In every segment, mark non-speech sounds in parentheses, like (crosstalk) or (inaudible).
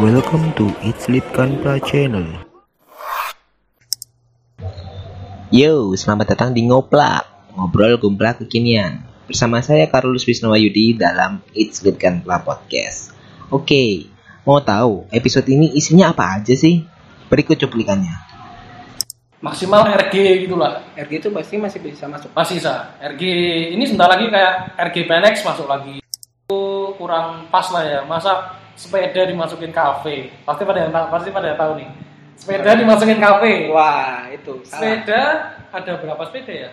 Welcome to It's Sleep Kanpra Channel. Yo, selamat datang di Ngoplak, ngobrol gumplak kekinian. Bersama saya Carlos Wisnowayudi dalam It's Sleep Kanpra Podcast. Oke, mau tahu episode ini isinya apa aja sih? Berikut cuplikannya. Maksimal RG gitulah. RG itu pasti masih bisa masuk. masih bisa. RG ini sebentar lagi kayak RG PNX masuk lagi. Itu kurang pas lah ya. Masa sepeda dimasukin kafe? Pasti pada yang tahu pasti pada yang tahu nih. Sepeda dimasukin kafe? Wah, itu salah. sepeda ada berapa sepeda ya?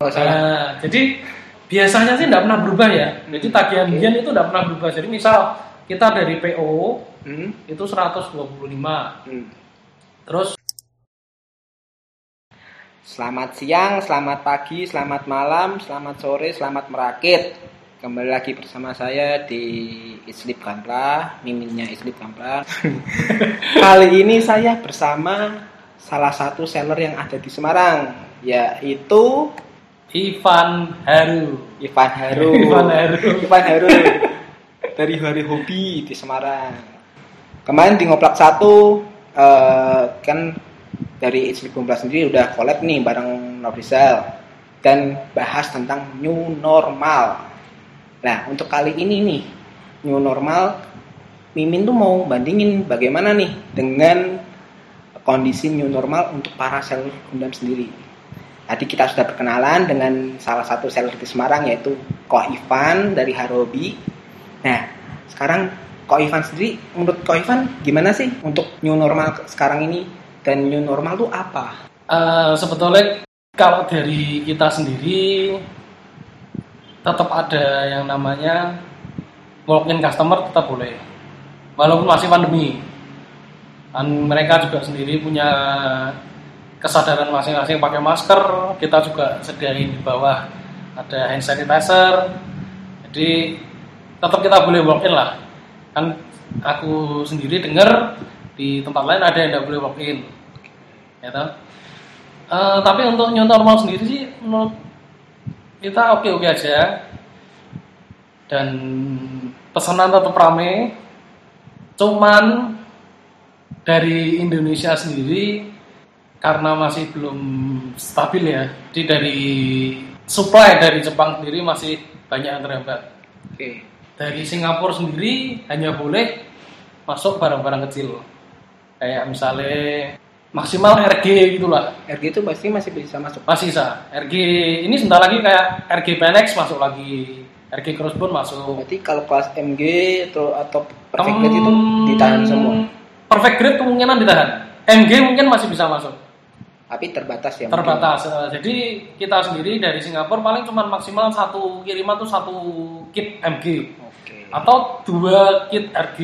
Oh, salah. Nah, jadi biasanya sih tidak pernah berubah ya. Jadi tagihan Oke. Bian itu tidak pernah berubah. Jadi misal kita dari PO Hmm? itu 125 Hmm. terus Selamat siang, selamat pagi, selamat malam, selamat sore, selamat merakit. Kembali lagi bersama saya di Islip Kampla, miminnya Islip Kampla. (laughs) Kali ini saya bersama salah satu seller yang ada di Semarang, yaitu Ivan Haru Ivan Haru. (laughs) Ivan Haru. Ivan Haru. Dari Hari Hobi di Semarang. Kemarin di Ngoplak satu eh, kan dari Islip Kumpla sendiri udah collab nih bareng Nobrisel dan bahas tentang new normal. Nah, untuk kali ini nih new normal Mimin tuh mau bandingin bagaimana nih dengan kondisi new normal untuk para seller Gundam sendiri. Tadi kita sudah berkenalan dengan salah satu seller di Semarang yaitu Ko Ivan dari Harobi. Nah, sekarang Ko Ivan sendiri, menurut Ko Ivan gimana sih untuk new normal sekarang ini dan new normal tuh apa? Eh, sebetulnya kalau dari kita sendiri tetap ada yang namanya walk-in customer tetap boleh. Walaupun masih pandemi. Kan mereka juga sendiri punya kesadaran masing-masing pakai masker. Kita juga sediain di bawah ada hand sanitizer. Jadi tetap kita boleh walk in lah. Kan aku sendiri dengar di tempat lain ada yang tidak boleh walk in. Ya toh? Eh, tapi untuk new normal sendiri sih menurut kita oke oke aja. Dan pesanan tetap rame. Cuman dari Indonesia sendiri karena masih belum stabil ya jadi dari supply dari Jepang sendiri masih banyak yang terhambat. Oke. dari Singapura sendiri hanya boleh masuk barang-barang kecil kayak misalnya maksimal RG gitulah RG itu pasti masih bisa masuk. masih bisa RG ini sebentar lagi kayak RG PNX masuk lagi RG Crossbone masuk Berarti kalau kelas MG atau atau perfect grade itu ditahan semua. perfect grade kemungkinan ditahan MG mungkin masih bisa masuk Tapi terbatas ya. mungkin. terbatas Eh, jadi kita sendiri dari Singapura paling cuma maksimal satu kiriman tuh satu kit MG Oke. atau dua kit RG.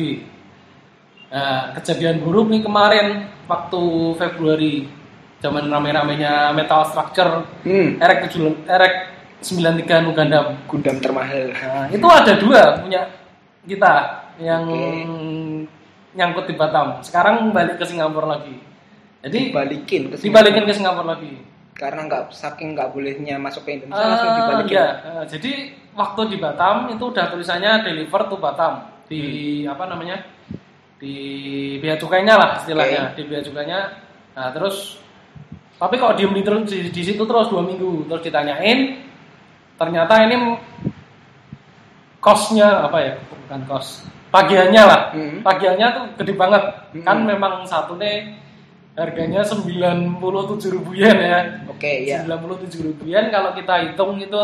Nah, kejadian buruk nih kemarin waktu Februari zaman rame-ramenya Metal Structure Hmm. Erek 7 Erek 93 nu Gundam. Gundam termahal. Nah, itu ada dua punya kita yang Oke. nyangkut di Batam. Sekarang balik ke Singapura lagi. Jadi Dibalikin ke sini. dibalikin ke Singapura lagi. Karena nggak saking nggak bolehnya masuk ke Indonesia Eh, langsung dibalikin. iya. Eh, jadi waktu di Batam itu udah tulisannya deliver to Batam di apa namanya di bea cukainya lah istilahnya di bea cukainya. Nah terus tapi kalau diem di, di, di situ terus dua minggu terus ditanyain ternyata ini kosnya apa ya bukan kos tagihannya lah Hmm. tagihannya tuh gede banget Hmm. kan memang satu nih harganya 97 ribu yen ya Oke, ya. 97 ribu yen kalau kita hitung itu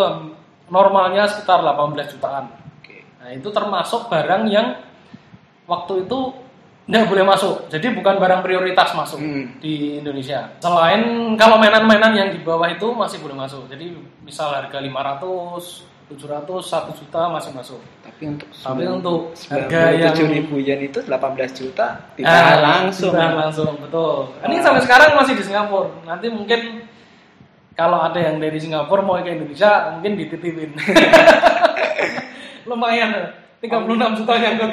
normalnya sekitar 18 jutaan. Oke. Nah itu termasuk barang yang waktu itu nggak boleh masuk. Jadi bukan barang prioritas masuk Hmm. di Indonesia. Selain kalau mainan-mainan yang di bawah itu masih boleh masuk. Jadi misal harga 500, 700, 1 juta masih masuk. Tapi untuk Tapi untuk harga yang- 97 ribu yen itu 18 juta Ah, ditahan langsung. ditahan langsung, betul. Ini Wah. sampai sekarang masih di Singapura. Nanti mungkin kalau ada yang dari Singapura mau ke Indonesia, mungkin dititipin. (laughs) Lumayan, 36 juta nyangkut.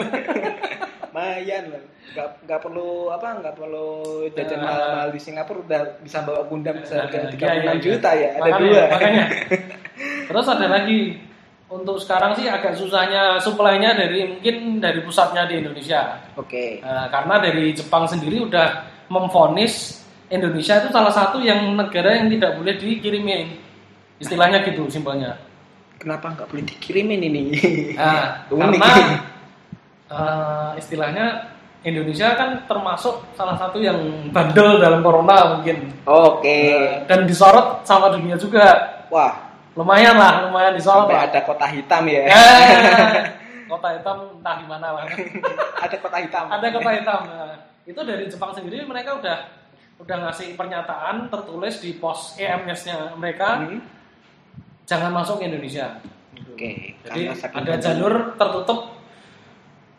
Lumayan loh. Nggak, nggak perlu apa nggak perlu jajan Nah. mahal-mahal di Singapura udah bisa bawa Gundam seharga Iya, 36 iya, iya. juta ya. Ada Makanya- dua. Makanya. (laughs) Terus ada lagi untuk sekarang sih agak susahnya supply-nya dari mungkin dari pusatnya di Indonesia. Oke. Nah, karena dari Jepang sendiri udah memvonis Indonesia itu salah satu yang negara yang tidak boleh dikirimin. Istilahnya gitu simpelnya. Kenapa nggak boleh dikirimin ini? Nah, (laughs) Unik. karena eh, istilahnya Indonesia kan termasuk salah satu yang bandel dalam corona mungkin. Oke. Dan disorot sama dunia juga. Wah, Lumayan lah, lumayan disorot sampai lah. ada kota hitam ya. Eh, (laughs) kota hitam entah di mana lah. (laughs) ada kota hitam. Ada kota hitam. Nah, itu dari Jepang sendiri mereka udah udah ngasih pernyataan tertulis di pos EMS-nya mereka Hmm. jangan masuk ke Indonesia. Oke. Jadi karena saking ada jalur tertutup,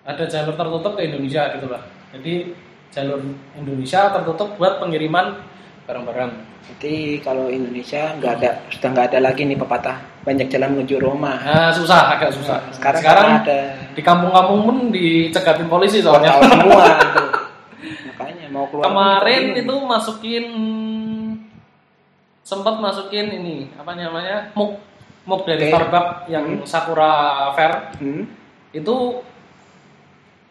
ada jalur tertutup ke Indonesia gitu lah. Jadi jalur Indonesia tertutup buat pengiriman barang-barang. Jadi kalau Indonesia nggak ada sudah nggak ada lagi nih pepatah banyak jalan menuju Roma. Nah, susah, agak susah. Nah, sekarang, Sekarang ada di kampung-kampung pun dicegatin polisi tahu soalnya. semua (laughs) tuh. Makanya mau keluar Kemarin pun itu masukin sempat masukin ini apa namanya muk muk dari Oke. Starbucks yang Hmm. Sakura Fair Hmm. itu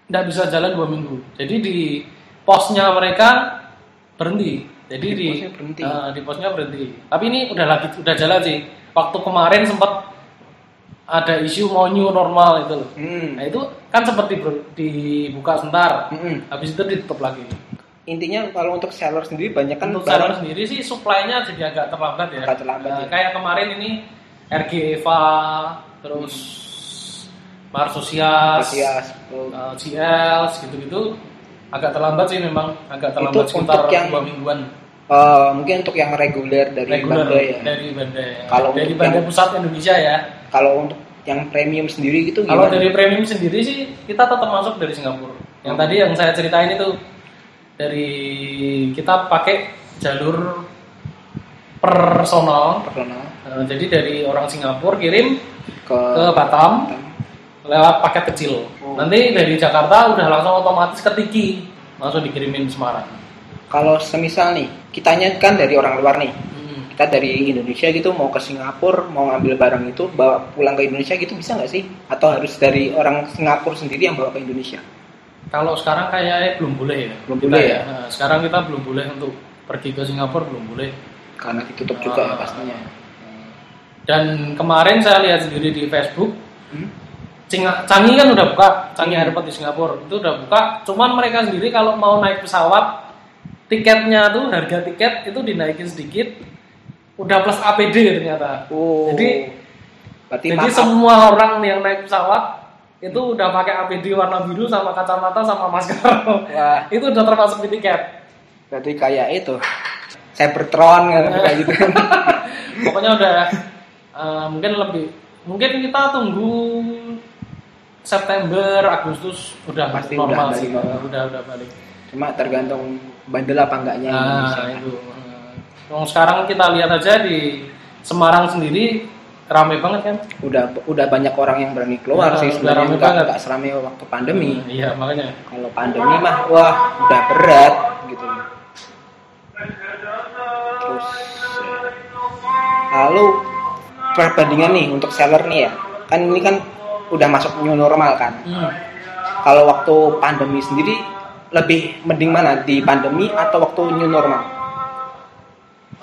nggak bisa jalan dua minggu. Jadi di posnya mereka berhenti. Jadi Di di, posnya berhenti. eh, di posnya berhenti. Tapi ini udah lagi udah jalan sih. Waktu kemarin sempat ada isu mau new normal itu loh. Hmm. Nah itu kan sempat di- dibuka sebentar. Hmm. Habis itu ditutup lagi. Intinya kalau untuk seller sendiri banyak kan Untuk seller sendiri sih supply-nya jadi agak terlambat ya. Agak terlambat, Nah, ya. Kayak kemarin ini RG Eva, terus Marsosias. Oh. uh, GL, gitu-gitu agak terlambat sih memang agak terlambat Itu sekitar untuk yang dua mingguan Eh, mungkin untuk yang reguler dari reguler Banda ya. dari Banda Kalau dari untuk Banda yang- pusat Indonesia ya Kalau untuk yang premium sendiri gitu kalau gimana? dari premium sendiri sih kita tetap masuk dari Singapura yang Oh. tadi yang saya ceritain itu dari kita pakai jalur personal personal Uh, jadi dari orang Singapura kirim ke, ke Batam lewat paket kecil. Oh. Nanti dari Jakarta udah langsung otomatis ke Tiki, langsung dikirimin Semarang. kalau semisal nih kitanya kan dari orang luar nih Hmm. kita dari Indonesia gitu mau ke Singapura mau ngambil barang itu bawa pulang ke Indonesia gitu bisa nggak sih atau harus dari orang Singapura sendiri yang bawa ke Indonesia Kalau sekarang kayaknya belum boleh ya. Belum Kita boleh ya? Nah, sekarang kita belum boleh untuk pergi ke Singapura belum boleh. karena ditutup juga ya Ah. pastinya Dan kemarin saya lihat sendiri di Facebook, Hmm? Cing- Canggih kan udah buka, Canggih. Airport di Singapura itu udah buka. Cuman mereka sendiri kalau mau naik pesawat, tiketnya tuh harga tiket itu dinaikin sedikit, udah plus APD ternyata. oh Jadi berarti Jadi maaf semua orang yang naik pesawat itu udah pakai APD warna biru sama kacamata sama masker. wah (laughs) itu udah termasuk di tiket. berarti kayak itu Cybertron kan, (laughs) kayak gitu Pokoknya udah eh, mungkin lebih mungkin kita tunggu September, Agustus udah Pasti normal udah sih. balik. Udah udah balik. cuma tergantung bandel apa enggaknya Indonesia. Nah, itu. Nah, sekarang kita lihat aja di Semarang sendiri rame banget kan? udah udah banyak orang yang berani keluar Nah, sih sebenarnya nggak nggak seramai waktu pandemi Hmm, Iya, makanya. kalau pandemi mah wah udah berat gitu terus lalu perbandingan nih untuk seller nih ya kan ini kan udah masuk new normal kan. Hmm. kalau waktu pandemi sendiri lebih mending mana? Di pandemi atau waktu new normal?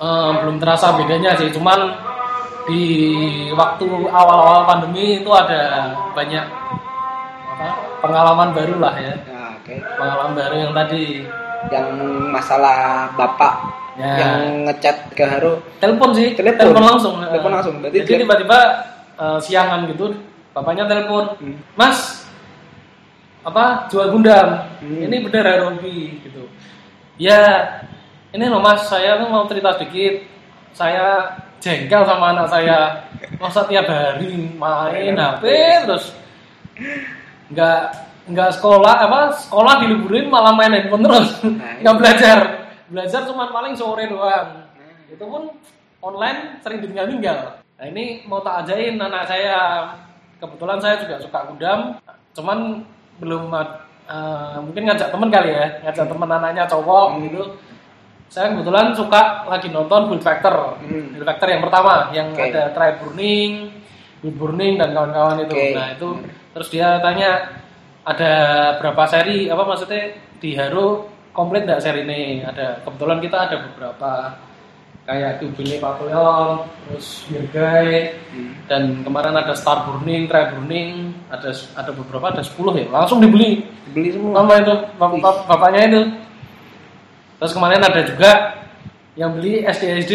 Eh, belum terasa bedanya sih, cuman di waktu awal-awal pandemi itu ada banyak apa, pengalaman baru lah ya, nah, oke. Pengalaman baru yang tadi. Yang masalah bapak Ya. yang ngechat ke Haru. Telepon sih, Telepon. langsung, Telepon langsung, berarti Jadi tiba-tiba eh, siangan gitu, bapaknya telepon, Hmm. Mas, apa jual Gundam? Hmm. Ini bener Harubi gitu. Ya, ini loh Mas, saya tuh mau cerita sedikit. Saya jengkel sama anak saya. Masa tiap hari main HP terus nggak nggak sekolah apa sekolah diliburin malah main handphone terus Nah, (laughs) nggak belajar belajar cuma paling sore doang itu pun online sering ditinggal-tinggal nah ini mau tak ajain anak saya kebetulan saya juga suka gudam cuman belum eh, mungkin ngajak temen kali ya ngajak temen anaknya cowok Hmm. gitu saya kebetulan suka lagi nonton Build Factor Hmm. Build Factor yang pertama yang Oke. ada try burning Good Burning dan kawan-kawan itu. Oke. Nah itu terus dia tanya ada berapa seri apa maksudnya di Haro komplit nggak seri ini? Ada kebetulan kita ada beberapa kayak Tubile Papillon, terus Beer Guy, Hmm. dan kemarin ada Star Burning, Try Burning, ada ada beberapa ada 10 ya langsung dibeli. Beli semua. sama itu bap- bap- bapaknya itu. Terus kemarin ada juga yang beli SD SD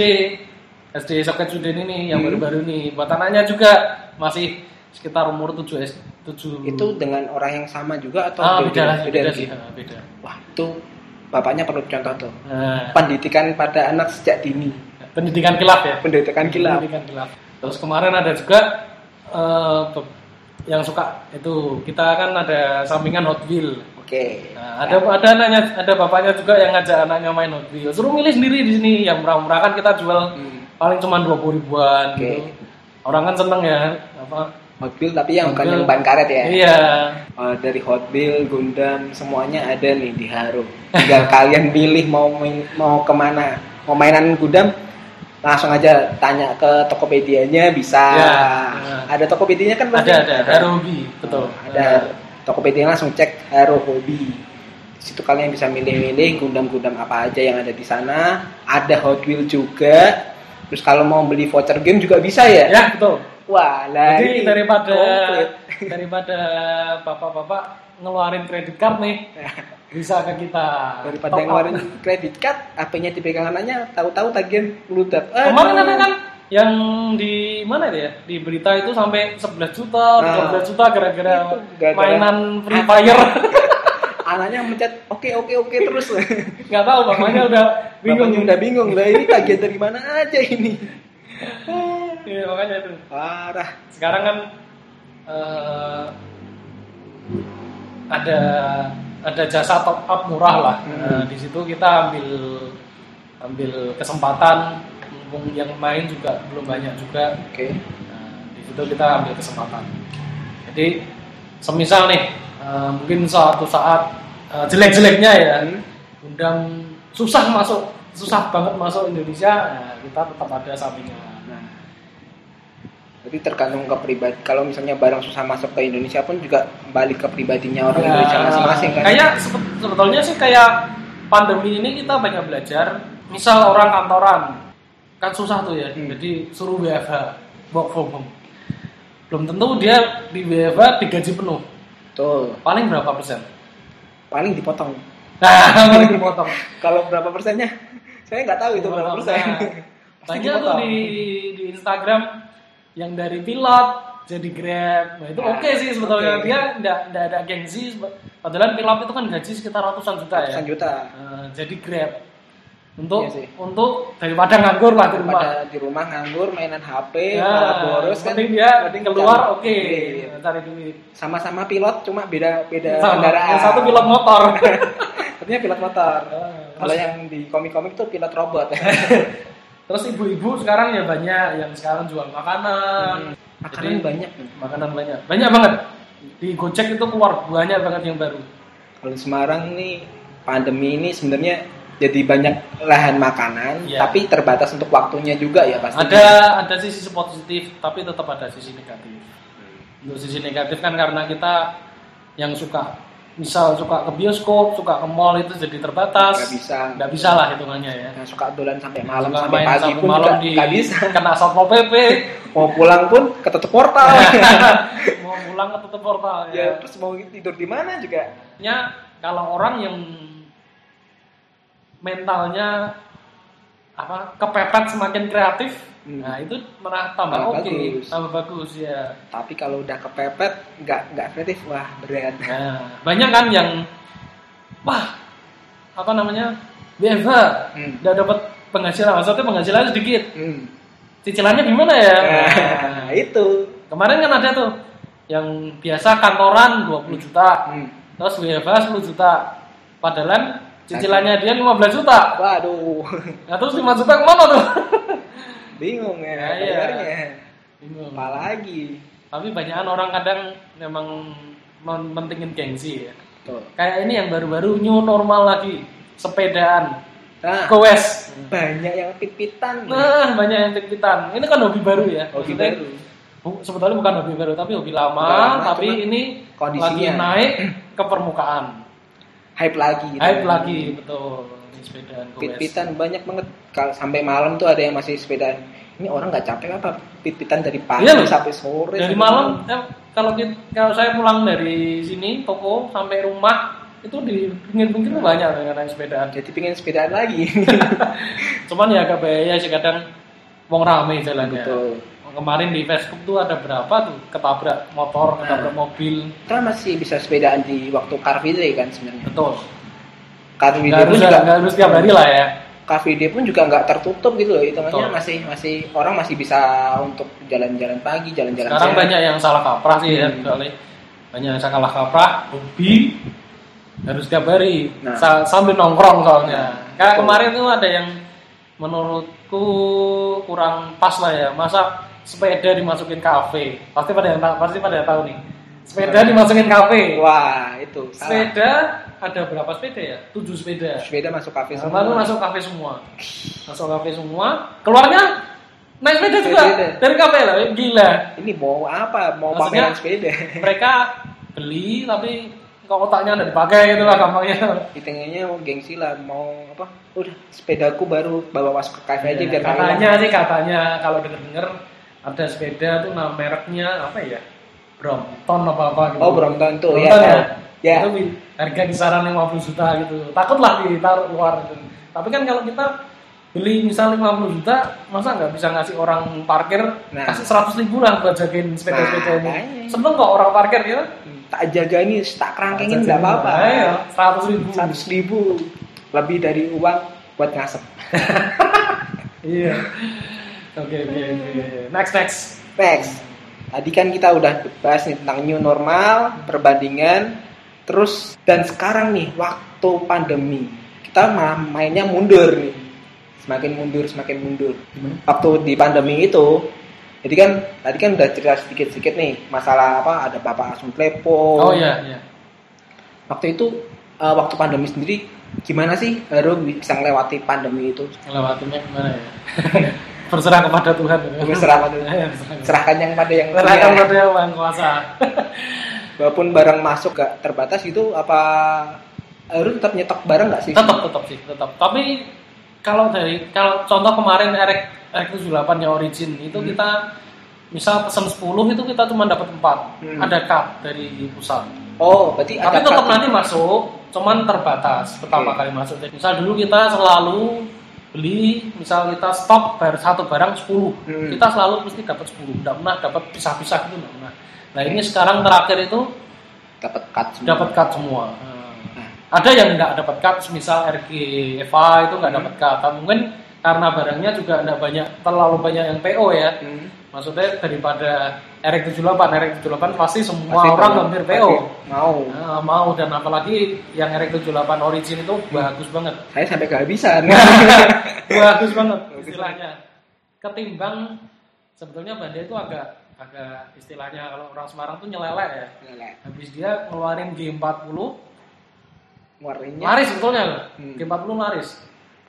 SD Soket Suden ini yang Hmm. baru-baru ini. Buat anaknya juga masih sekitar umur 7 S 7 Itu dengan orang yang sama juga atau ah, beda lah beda, beda sih. Ah, beda. Wah, itu bapaknya perlu contoh tuh. nah, Pendidikan pada anak sejak dini. pendidikan kilap ya Pendidikan kilap. pendidikan kilap terus kemarin ada juga eh, be- yang suka itu kita kan ada sampingan Hot Wheel Oke. Nah, ada ada anaknya, ada bapaknya juga yang ngajak anaknya main Hot Wheels. Suruh milih sendiri di sini yang murah-murah kan kita jual Hmm. paling cuma dua puluh ribuan Oke. gitu. Orang kan seneng ya apa? Hot Wheel tapi yang bukan yang ban karet ya. Iya. Eh, dari Hot Wheel, Gundam semuanya ada nih di Haro. (laughs) Tinggal kalian pilih mau main, mau ke mana. Mau mainan Gundam langsung aja tanya ke Tokopedia-nya bisa. Ya, ya. Ada Tokopedia-nya kan pasti? Ada ada Hero Hobi, betul. Ada Tokopedia langsung cek Hero Hobby. Di situ kalian bisa milih-milih Gundam-Gundam apa aja yang ada di sana. Ada Hot Wheel juga. Terus kalau mau beli voucher game juga bisa ya? Ya betul. Wah, lah Jadi daripada komplit. (laughs) daripada bapak-bapak ngeluarin kredit card nih bisa ke kita. daripada Top yang up. ngeluarin kredit card HP-nya dipegang anaknya tahu-tahu tagihan Aduh. Kemarin ada kan yang di mana ya? Di berita itu sampai 11 juta, Nah, 12 juta gara-gara mainan Free Fire. (laughs) anaknya mencet oke oke oke terus (laughs) Nggak tahu bapaknya udah bingung. bingung udah bingung lah ini tagihan dari mana aja ini Iya, makanya itu. parah Sekarang kan eh, ada ada jasa top up murah lah. Hmm. Nah, di situ kita ambil ambil kesempatan mumpung yang main juga belum banyak juga. oke Nah, di situ kita ambil kesempatan. Jadi semisal nih eh, mungkin suatu saat eh, jelek-jeleknya ya Hmm. Gundam susah masuk susah banget masuk Indonesia, nah, kita tetap ada sampingan. Nah jadi tergantung ke pribadi kalau misalnya barang susah masuk ke Indonesia pun juga balik ke pribadinya orang Ya, Indonesia masing-masing kan Kayak sebe- sebetulnya sih kayak pandemi ini kita banyak belajar. Misal orang kantoran kan susah tuh ya. Hmm. Jadi suruh WFH, work from home. Belum tentu dia di WFH digaji penuh. tuh Paling berapa persen? paling dipotong Nah, (laughs) paling dipotong. kalau berapa persennya saya nggak tahu itu berapa persen Pasti Banyak tuh di di Instagram yang dari pilot jadi Grab. Nah, itu Nah, oke sih sebetulnya oke. dia enggak enggak ada gengsi. Padahal pilot itu kan gaji sekitar ratusan juta ya. ratusan juta Eh, jadi Grab untuk Iya sih. untuk daripada nganggur lah di rumah. di rumah nganggur mainan HP Ya, malah boros kan dia Mending keluar oke duit. cari duit. sama-sama pilot cuma beda beda Sama, kendaraan yang satu pilot motor. (laughs) Artinya pilot motor Ah, kalau yang di komik-komik tuh pilot robot (laughs) Terus ibu-ibu sekarang ya banyak yang sekarang jual makanan. makanan Jadi, banyak Makanan banyak. Banyak banget. Di Gojek itu keluar banyak banget yang baru. kalau di Semarang nih pandemi ini sebenarnya jadi banyak lahan makanan Iya. tapi terbatas untuk waktunya juga ya pasti Ada ada sisi positif tapi tetap ada sisi negatif. Untuk sisi negatif kan karena kita yang suka misal suka ke bioskop, suka ke mall itu jadi terbatas. nggak bisa Nggak bisa lah hitungannya ya. yang suka dolan sampai malam Suka sampai pagi sampai pun malam nggak di nggak bisa kena satpol pp. (laughs) mau pulang pun ketutup portal (laughs) mau pulang ke tutup portal ya ya. terus mau tidur di mana juga Ya kalau orang yang mentalnya apa kepepet semakin kreatif, Hmm. nah itu malah tambah oke, bagus. tambah bagus ya. tapi kalau udah kepepet nggak nggak kreatif wah berat Nah, banyak kan yang wah apa namanya BFH Hmm. udah dapat penghasilan, maksudnya penghasilannya sedikit, Hmm. cicilannya gimana ya? Nah, itu Kemarin kan ada tuh yang biasa kantoran 20 juta, Hmm. terus WFH 10 juta. Padahal cicilannya dia 15 juta. waduh Nah terus 5 juta ke mana tuh? (laughs) bingung ya Ya, iya. bayarnya Bingung. apalagi Tapi banyakan orang kadang memang men- mentingin gengsi ya. tuh Kayak ini yang baru-baru new normal lagi, sepedaan, nah goes. banyak yang pit-pitan Nah banyak yang tipitan. Ini kan hobi baru ya. hobi Maksudnya, baru sebetulnya bukan hobi baru tapi hobi lama, lama, tapi ini kondisinya. lagi naik ke permukaan. hype lagi gitu. Hype lagi betul. Pit-pitan banyak banget kalau sampai malam tuh ada yang masih sepedaan ini orang nggak capek apa pit-pitan dari pagi Iya sampai sore Dari sampai malam eh, kalau kita, kalau saya pulang dari sini toko sampai rumah itu di pinggir-pinggir banyak yang naik sepedaan. jadi pengen sepedaan lagi (laughs) Cuman ya agak bahaya sih kadang wong rame jalannya. betul Kemarin di Facebook tuh ada berapa tuh ketabrak motor, ketabrak Nah. mobil. kita masih bisa sepedaan di waktu car free day kan sebenarnya Betul. Car day pun harus, juga nggak harus tiap hari lah ya. car day pun juga nggak tertutup gitu loh hitungannya masih masih orang masih bisa untuk jalan-jalan pagi jalan-jalan Sekarang siang. banyak yang salah kaprah sih ya, Hmm. soalnya banyak yang salah kaprah, hobi harus tiap hari Nah. Sa- sambil nongkrong soalnya. Kayak Betul. kemarin tuh ada yang menurutku kurang pas lah ya, masa sepeda dimasukin kafe. Pasti pada yang pasti pada yang tahu nih. Sepeda dimasukin kafe. wah itu salah. Sepeda ada berapa sepeda ya? Tujuh sepeda. sepeda masuk kafe Nah, semua Lalu masuk kafe semua. Masuk kafe semua. Keluarnya naik sepeda juga Sepeda. dari kafe lah. Gila. ini mau apa mau Maksudnya- pameran sepeda (laughs) Mereka beli tapi kok otaknya nggak dipakai gitu lah gampangnya. hitungannya mau gengsi lah mau apa udah sepedaku baru bawa masuk ke kafe aja biar nggak Iya, katanya hilang. sih katanya kalau denger-denger ada sepeda tuh nama mereknya apa ya? Brompton apa apa gitu. oh Brompton tuh ya Brompton ya. Itu harga kisaran 50 juta gitu. Takutlah ditaruh luar gitu. Tapi kan kalau kita beli misal 50 juta, masa nggak bisa ngasih orang parkir Nah. kasih 100 ribu lah buat jagain sepeda-sepeda Nah, ini. Seneng kok orang parkir ya. tak jaga ini tak kerangkengin nggak apa-apa Ayo, 100 ribu. seratus ribu lebih dari uang buat ngasep (laughs) Iya. Oke oke oke. Next next. next tadi kan kita udah bahas nih tentang new normal perbandingan terus dan sekarang nih waktu pandemi kita malah mainnya mundur nih semakin mundur semakin mundur waktu di pandemi itu jadi kan tadi kan udah cerita sedikit-sedikit nih masalah apa ada bapak Asum Klepo Oh iya iya. waktu itu eh, waktu pandemi sendiri gimana sih baru bisa melewati pandemi itu Melewatinya gimana ya? (laughs) Berserah kepada Tuhan. Berserah pada- Iya, (laughs) berserah. serahkan yang pada yang Serahkan pada yang Maha Kuasa. (laughs) walaupun barang masuk gak terbatas gitu apa harus tetap nyetok barang nggak sih? Tetap tetap sih tetap. Tapi kalau dari kalau contoh kemarin Erek Erek 78 nya origin itu Hmm. kita misal pesan 10 itu kita cuma dapat 4 Hmm. ada cut dari pusat. Oh berarti tapi tetap nanti masuk cuman terbatas pertama Oke. kali masuk. Jadi, misal dulu kita selalu beli misal kita stok bar satu barang 10 Hmm. kita selalu mesti dapat 10 tidak pernah dapat pisah-pisah gitu tidak pernah nah ini sekarang terakhir itu dapat cut semua. dapat cut semua. Nah. Ada yang nggak dapat cut, misal RG Eva itu nggak Hmm. dapat cut. Mungkin karena barangnya juga nggak banyak, terlalu banyak yang PO ya. Hmm. Maksudnya daripada RX78, RX78 pasti semua Pasti orang hampir PO. mau Nah, mau dan apalagi yang RX78 origin itu bagus banget. saya sampai kehabisan (laughs) (laughs) bagus banget istilahnya. Ketimbang sebetulnya Bandai itu agak agak istilahnya kalau orang Semarang tuh nyelelek ya. Habis dia ngeluarin G40. Warnanya? Laris sebetulnya. Hmm. G40 laris.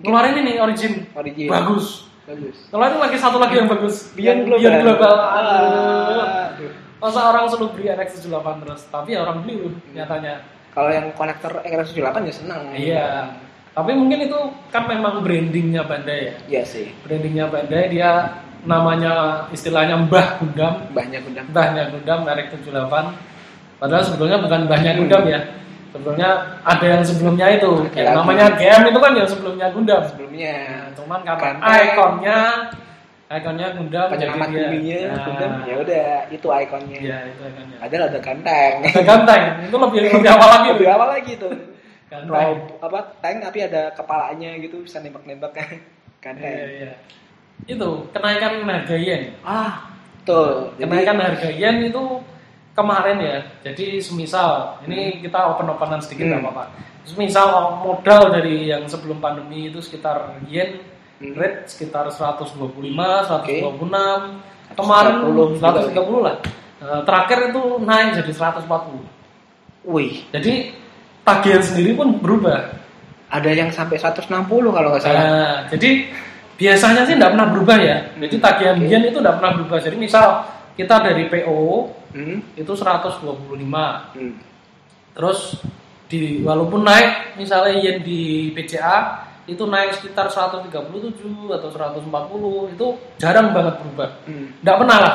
Ngeluarin ini origin. Origin. Bagus. Bagus. Ngeluarin lagi satu lagi yang bagus. Beyond Global. Beyond global. Aduh Aduh. masa orang selalu beli RX78 terus? Tapi ya orang beli loh nyatanya. Kalau yang konektor RS78 ya senang. Iya. Tapi mungkin itu kan memang brandingnya Bandai ya? Iya sih. Brandingnya Bandai dia namanya istilahnya Mbah Gundam. Banyak udah Mbahnya Gundam RX78 padahal sebetulnya bukan Mbahnya Gundam ya. Sebetulnya ada yang sebelumnya itu. Ada namanya GM itu kan yang sebelumnya Gundam. Sebelumnya. Nah, cuman karena Ganteng. ikonnya ikonnya Gundam penyelamat buminya Nah, Gundam. Ya udah itu ikonnya. Iya itu ikonnya. Padahal ada ganteng? Ada ganteng. Itu lebih lebih awal lagi. Lebih awal lagi tuh ganteng. Rob, apa tank tapi ada kepalanya gitu bisa nembak-nembak kan. Ganteng. iya, iya. Itu kenaikan harga yen. Ah tuh jadi kenaikan harga yen itu kemarin ya. Jadi semisal ini kita open openan sedikit Hmm. apa-apa. Semisal modal dari yang sebelum pandemi itu sekitar yen Hmm. rate sekitar 125 126 130 kemarin juga. 130 lah. Eh, terakhir itu naik jadi 140 wih. Jadi tagihan sendiri pun berubah. Ada yang sampai 160 kalau nggak salah. Nah, jadi biasanya sih tidak pernah berubah ya. Jadi tagihan Oke. yen itu tidak pernah berubah. Jadi misal kita dari PO Hmm. itu 125 Hmm. terus di walaupun naik misalnya yen di BCA itu naik sekitar 137 atau 140 itu jarang banget berubah Hmm. nggak pernah lah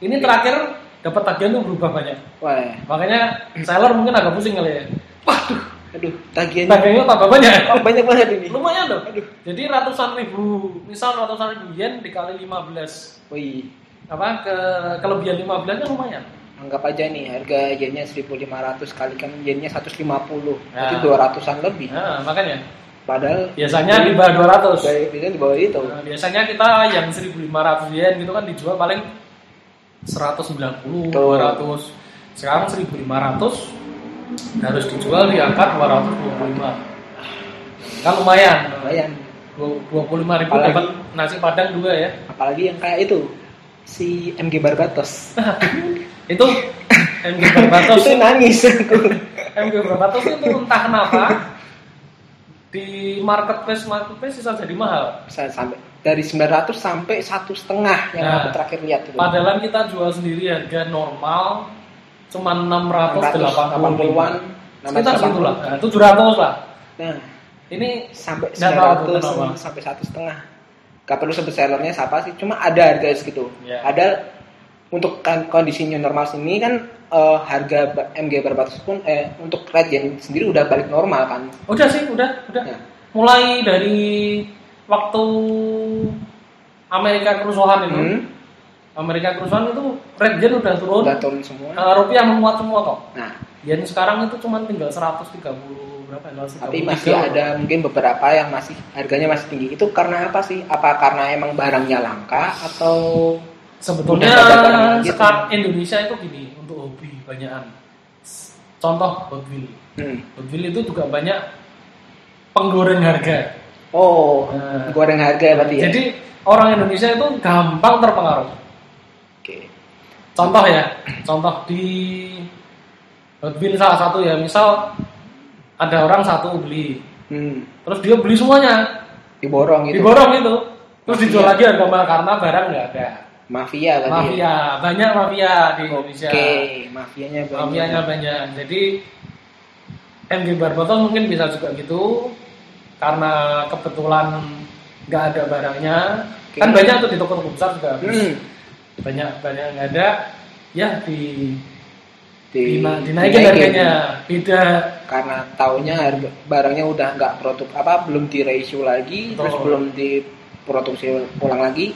ini terakhir dapat tagihan tuh berubah banyak Wah, makanya seller mungkin agak pusing kali ya waduh aduh, tagihannya tagihannya tambah banyak oh, banyak banget ini. lumayan dong Aduh. jadi ratusan ribu misal ratusan ribu yen dikali 15 Wih, apa ke kelebihan 15 kan lumayan anggap aja nih harga yennya 1500 kalikan yennya 150. Berarti Nah. 200-an lebih. nah, makanya Padahal biasanya di bawah 200 biasanya di bawah itu. Nah, biasanya kita yang 1500 yen gitu kan dijual paling 190, Betul. 200. Sekarang 1500 harus dijual di angka 225. Kan lumayan. Lumayan. 25 ribu Apalagi- dapat nasi padang dua ya. Apalagi yang kayak itu si MG Barbatos. (laughs) Itu (laughs) MG Barbatos. itu nangis aku. (laughs) MG Barbatos itu entah kenapa di marketplace marketplace bisa jadi mahal. Bisa sampai dari 900 sampai satu setengah yang Nah. aku terakhir lihat itu. Padahal kita jual sendiri harga normal cuma 680 680-an, Sekitar 680. segitu lah. Nah, 700 lah. Nah, Ini sampai Nggak tahu tuh 900 kenapa. sampai satu setengah. Gak perlu sebut sellernya siapa sih, cuma ada harga segitu. Ya. Ada untuk kan- kondisi new normal sini kan eh, harga MG Barbatos pun eh, untuk red yen sendiri udah balik normal kan. udah sih, udah, udah. Ya. Mulai dari waktu Amerika kerusuhan itu, Hmm, Amerika kerusuhan itu red yen udah turun, udah turun semua. Eh, rupiah menguat semua kok. Nah, Yen sekarang itu cuma tinggal 130 berapa ya? 133. tapi masih ada mungkin beberapa yang masih harganya masih tinggi. Itu karena apa sih? Apa karena emang barangnya langka atau Sebetulnya barang gitu. Indonesia itu gini untuk hobi banyakan. Contoh Hot. Hmm. Hot itu juga banyak penggoreng harga. Oh, Nah. goreng harga ya berarti ya. Jadi orang Indonesia itu gampang terpengaruh. Contoh ya, contoh di Hot salah satu ya, misal ada orang satu beli, Hmm. terus dia beli semuanya, Diborong gitu. diborong itu, terus dijual Mafia. lagi harga mahal karena barang nggak ada. Mafia ya? Mafia, banyak mafia di Indonesia. Oke, mafianya banyak. Mafianya banyak. Jadi MG Barbatos mungkin bisa juga gitu karena kebetulan nggak ada barangnya. Oke. Kan banyak tuh di toko-toko besar juga. Hmm. Banyak banyak nggak ada. Ya di, Di, dina- dinaikin harganya beda. Karena taunya harga barangnya udah nggak produk apa belum di ratio lagi, Betul. terus belum diproduksi ulang lagi.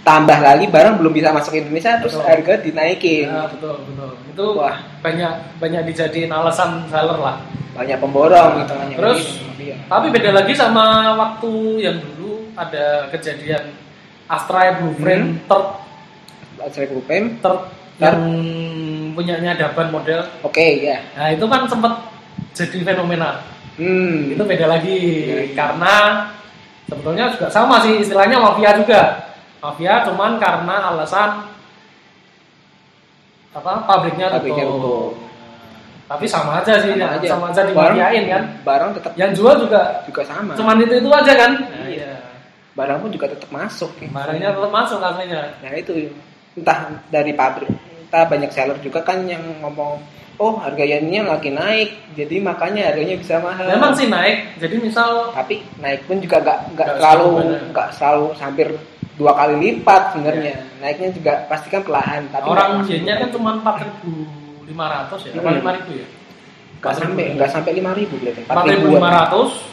Tambah lagi barang belum bisa masuk Indonesia terus Betul. harga dinaikin. Ya, betul betul. Itu Wah. banyak banyak dijadiin alasan seller lah. Banyak pemborong gitu kan. Terus Mafia. Tapi beda lagi sama waktu yang dulu ada kejadian Astra Blueprint third, Saya Grupem. third yang punyanya Daban model. Oke, ya. Nah itu kan sempat jadi fenomena. Hmm. Itu beda lagi Iya, iya. karena sebetulnya juga sama sih istilahnya mafia juga. Mafia cuman karena alasan apa pabriknya. Pabriknya tutup. Tapi sama aja sih, Sama aja. sama aja dimafiain kan. Barang tetap Yang jual juga juga sama. cuman itu itu aja kan. Iya. Barang pun juga tetap masuk. ya. Barangnya tetap masuk aslinya. Nah itu entah dari pabrik, entah banyak seller juga kan yang ngomong, oh harga yennya lagi naik, jadi makanya harganya bisa mahal. Memang sih naik. Jadi misal Tapi naik pun juga nggak nggak selalu nggak selalu hampir dua kali lipat sebenarnya. Naiknya juga pasti kan perlahan. Tapi orang yennya kan cuma 4.500 ya, apa Hmm. 5.000 ya? nggak sampai nggak sampai lima ribu berarti. 4.500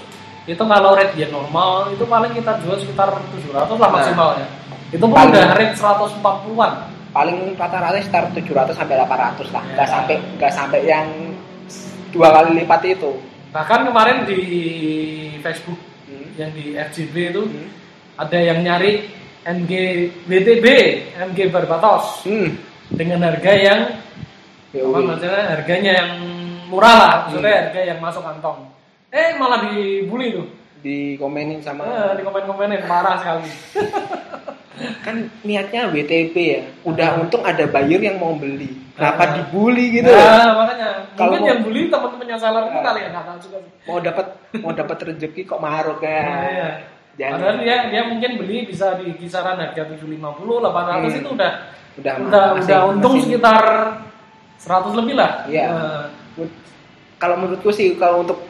itu kalau rate yen normal itu paling kita jual sekitar 700 lah Nah. Itu pun Paling- udah rate 140-an. Paling rata-rata sekitar 700 sampai 800 lah. Nggak Ya. sampai nggak sampai yang dua kali lipat itu. Bahkan kemarin di Facebook Hmm. yang di FGB itu Hmm. ada yang nyari MG BTB, MG Barbatos Hmm. dengan harga yang Ya, apa maksudnya harganya yang murah lah, maksudnya Hmm. harga yang masuk kantong. Eh malah dibully tuh. Dikomenin sama Eh, di komen-komenin marah sekali. (laughs) kan niatnya WTP ya udah untung ada buyer yang mau beli kenapa Ah. dibully gitu Nah, makanya Kalau mungkin mau- yang bully teman-temannya seller itu Ah. kali ya nggak juga. sih. mau dapat mau dapat rezeki kok maruk ya Iya. Jangan. Padahal dia dia mungkin beli bisa di kisaran harga 750, 800 Hmm. itu udah udah udah masih- udah untung masih- sekitar 100 lebih lah Iya. Eh, kalau menurutku sih kalau untuk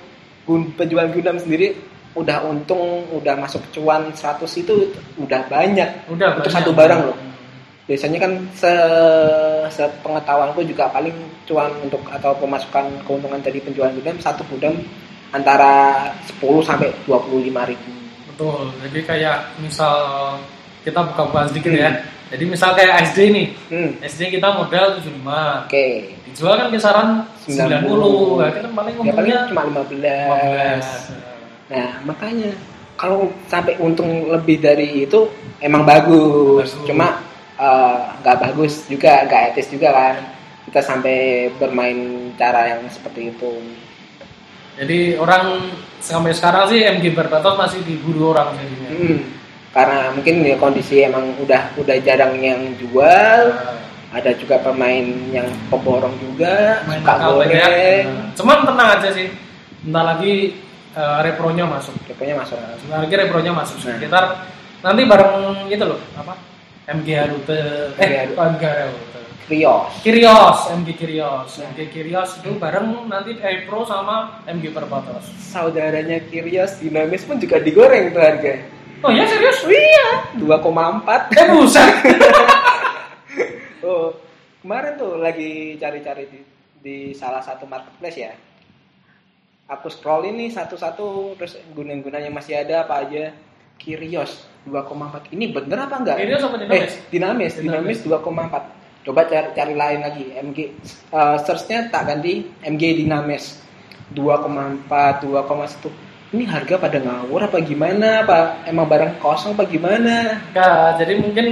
penjual Gundam sendiri udah untung udah masuk cuan 100 itu udah banyak. Udah untuk banyak. satu barang loh. Biasanya kan se sepengetahuanku juga paling cuan untuk atau pemasukan keuntungan dari penjualan Gundam satu Gundam antara 10 sampai 25 ribu. Betul. Jadi kayak misal kita buka-buka sedikit Hmm. ya jadi misal kayak SD nih. Hmm. SD kita modal 75 oke. Dijual kan kisaran 90 nah, kan paling ya paling untungnya cuma 15 15 Nah, makanya kalau sampai untung lebih dari itu emang bagus. Bagus. Cuma eh, nggak bagus juga, nggak etis juga kan. Kita sampai bermain cara yang seperti itu. jadi orang sampai sekarang sih MG Barbatos masih diburu orang jadinya Hmm. Karena mungkin ya kondisi emang udah udah jarang yang jual. Ada juga pemain yang pemborong juga, main suka goreng. Nah, Cuman tenang aja sih. Bentar lagi eh, repronya masuk. Pokoknya masuk. Nah, Sebentar lagi repronya masuk Nah. sekitar nanti bareng itu loh apa MG Harute MG eh bukan MG Harute Krios. Kirios MG Kirios Nah. MG Kirios itu bareng nanti Repro sama MG Perbatos Saudaranya Kirios dinamis pun juga digoreng tuh harga. oh ya serius Iya, 2,4. eh buset (laughs) Oh, kemarin tuh lagi cari-cari di, di salah satu marketplace ya. Aku scroll ini satu-satu terus guna-gunanya masih ada apa aja. Kirios 2,4. Ini bener apa enggak? Kirios apa Dinamis? Eh, dinamis, dinamis 2,4. Coba cari, cari lain lagi. MG eh, search-nya tak ganti MG dinamis 2,4, 2,1. Ini harga pada ngawur apa gimana? Apa emang barang kosong apa gimana? Nah, jadi mungkin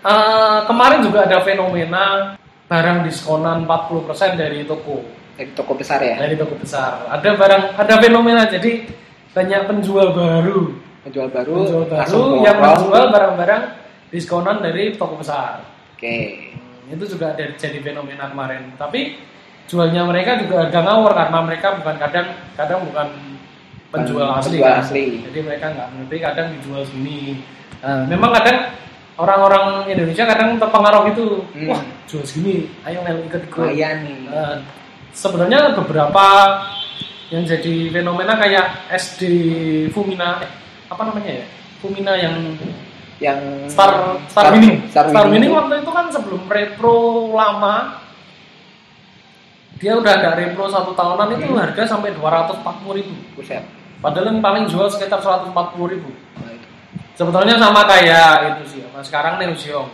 eh, kemarin juga ada fenomena barang diskonan 40% dari toko Dari toko besar ya? dari toko besar ada barang ada fenomena jadi banyak penjual baru Penjual baru, penjual baru yang menjual barang-barang diskonan dari toko besar Oke. Hmm, itu juga ada jadi fenomena kemarin tapi jualnya mereka juga harga ngawur karena mereka bukan kadang kadang bukan penjual asli penjual kan. asli. jadi mereka nggak ngerti kadang dijual sini Nah, memang kadang orang-orang Indonesia kadang terpengaruh gitu Hmm. wah jual segini ayo ikut ikut Lumayan nih. Nah, sebenarnya beberapa yang jadi fenomena kayak SD Fumina eh, apa namanya ya Fumina yang yang Star Star, Star, Star, Mining itu. waktu itu kan sebelum repro lama dia udah ada repro satu tahunan itu Hmm. harga sampai 240 ribu Buset. padahal yang paling jual sekitar 140 ribu Nah, itu. sebetulnya sama kayak itu sih apa sekarang Neoseong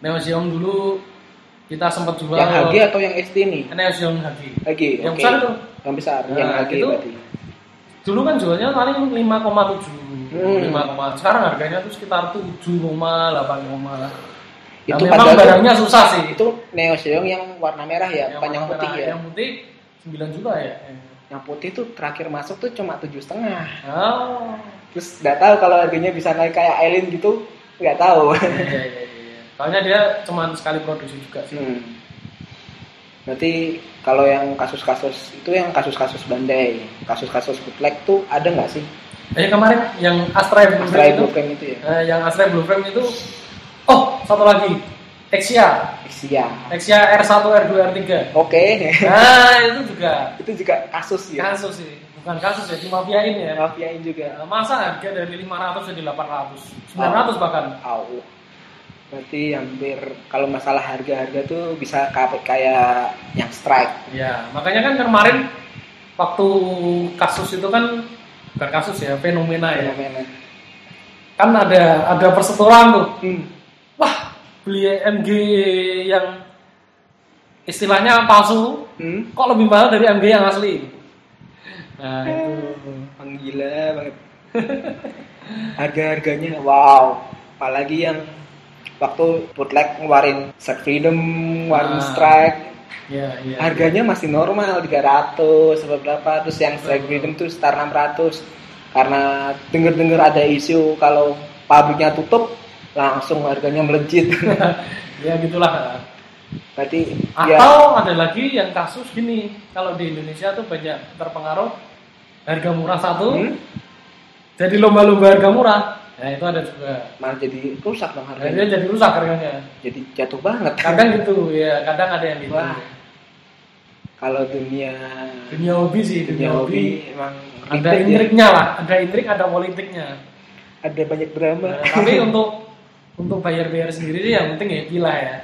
Neoseong dulu kita sempat jual Yang HG atau yang SD nih? Neoseong HG HG. yang oke. besar itu Yang besar, Nah, yang HG itu- berarti. dulu kan jualnya paling 5,7 Hmm. 5, sekarang harganya tuh sekitar 7, 8 Itu Nah, memang barangnya susah sih Itu Neoseong yang warna merah ya, bukan yang warna putih merah. ya. yang putih 9 juta ya Yang putih tuh terakhir masuk tuh cuma tujuh setengah. oh Terus nggak tahu kalau harganya bisa naik kayak Aileen gitu, nggak tahu. iya, iya, iya. Soalnya dia cuma sekali produksi juga sih Hmm. Berarti kalau yang kasus-kasus itu yang kasus-kasus bandai, kasus-kasus bootleg tuh ada nggak sih? Eh kemarin yang Astra Blue Frame itu, frame itu ya? eh, yang Astra Blue Frame itu, oh satu lagi, Exia, Iya. Exia R1, R2, R3. Oke. Nah itu juga itu juga kasus ya. kasus sih, bukan kasus ya, dimafiain ya. Mafiain juga. Masa harga dari 500 jadi 800, 900 bahkan. Au. Berarti hampir kalau masalah harga-harga tuh bisa kayak kayak yang strike. Ya, makanya kan kemarin waktu kasus itu kan bukan kasus ya, fenomena ya. Fenomena. Kan ada ada perseturuan tuh. Hmm. Wah, beli MG yang istilahnya palsu Hmm. kok lebih mahal dari MG yang asli. Nah, itu Penggila banget. (laughs) Harga-harganya wow. Apalagi yang waktu bootleg ngeluarin Set Freedom, ngeluarin Ah. Strike, ya, ya. harganya masih normal 300 atau berapa terus yang Strike Betul. Freedom tuh sekitar 600 karena denger-denger ada isu kalau pabriknya tutup langsung harganya melejit (laughs) ya gitulah. berarti ya Atau ada lagi yang kasus gini, kalau di Indonesia tuh banyak terpengaruh harga murah satu, Hmm? jadi lomba-lomba harga murah. Ya itu ada juga. malah jadi rusak dong Nah, harganya dia jadi rusak harganya. jadi jatuh banget Kadang gitu ya, kadang ada yang gitu. Wah. kalau dunia Dunia hobi sih, dunia dunia hobi hobi. emang Ada ya. intriknya lah, ada intrik, ada politiknya. ada banyak drama Nah, tapi untuk untuk bayar-bayar sendiri sih yang penting ya gila ya.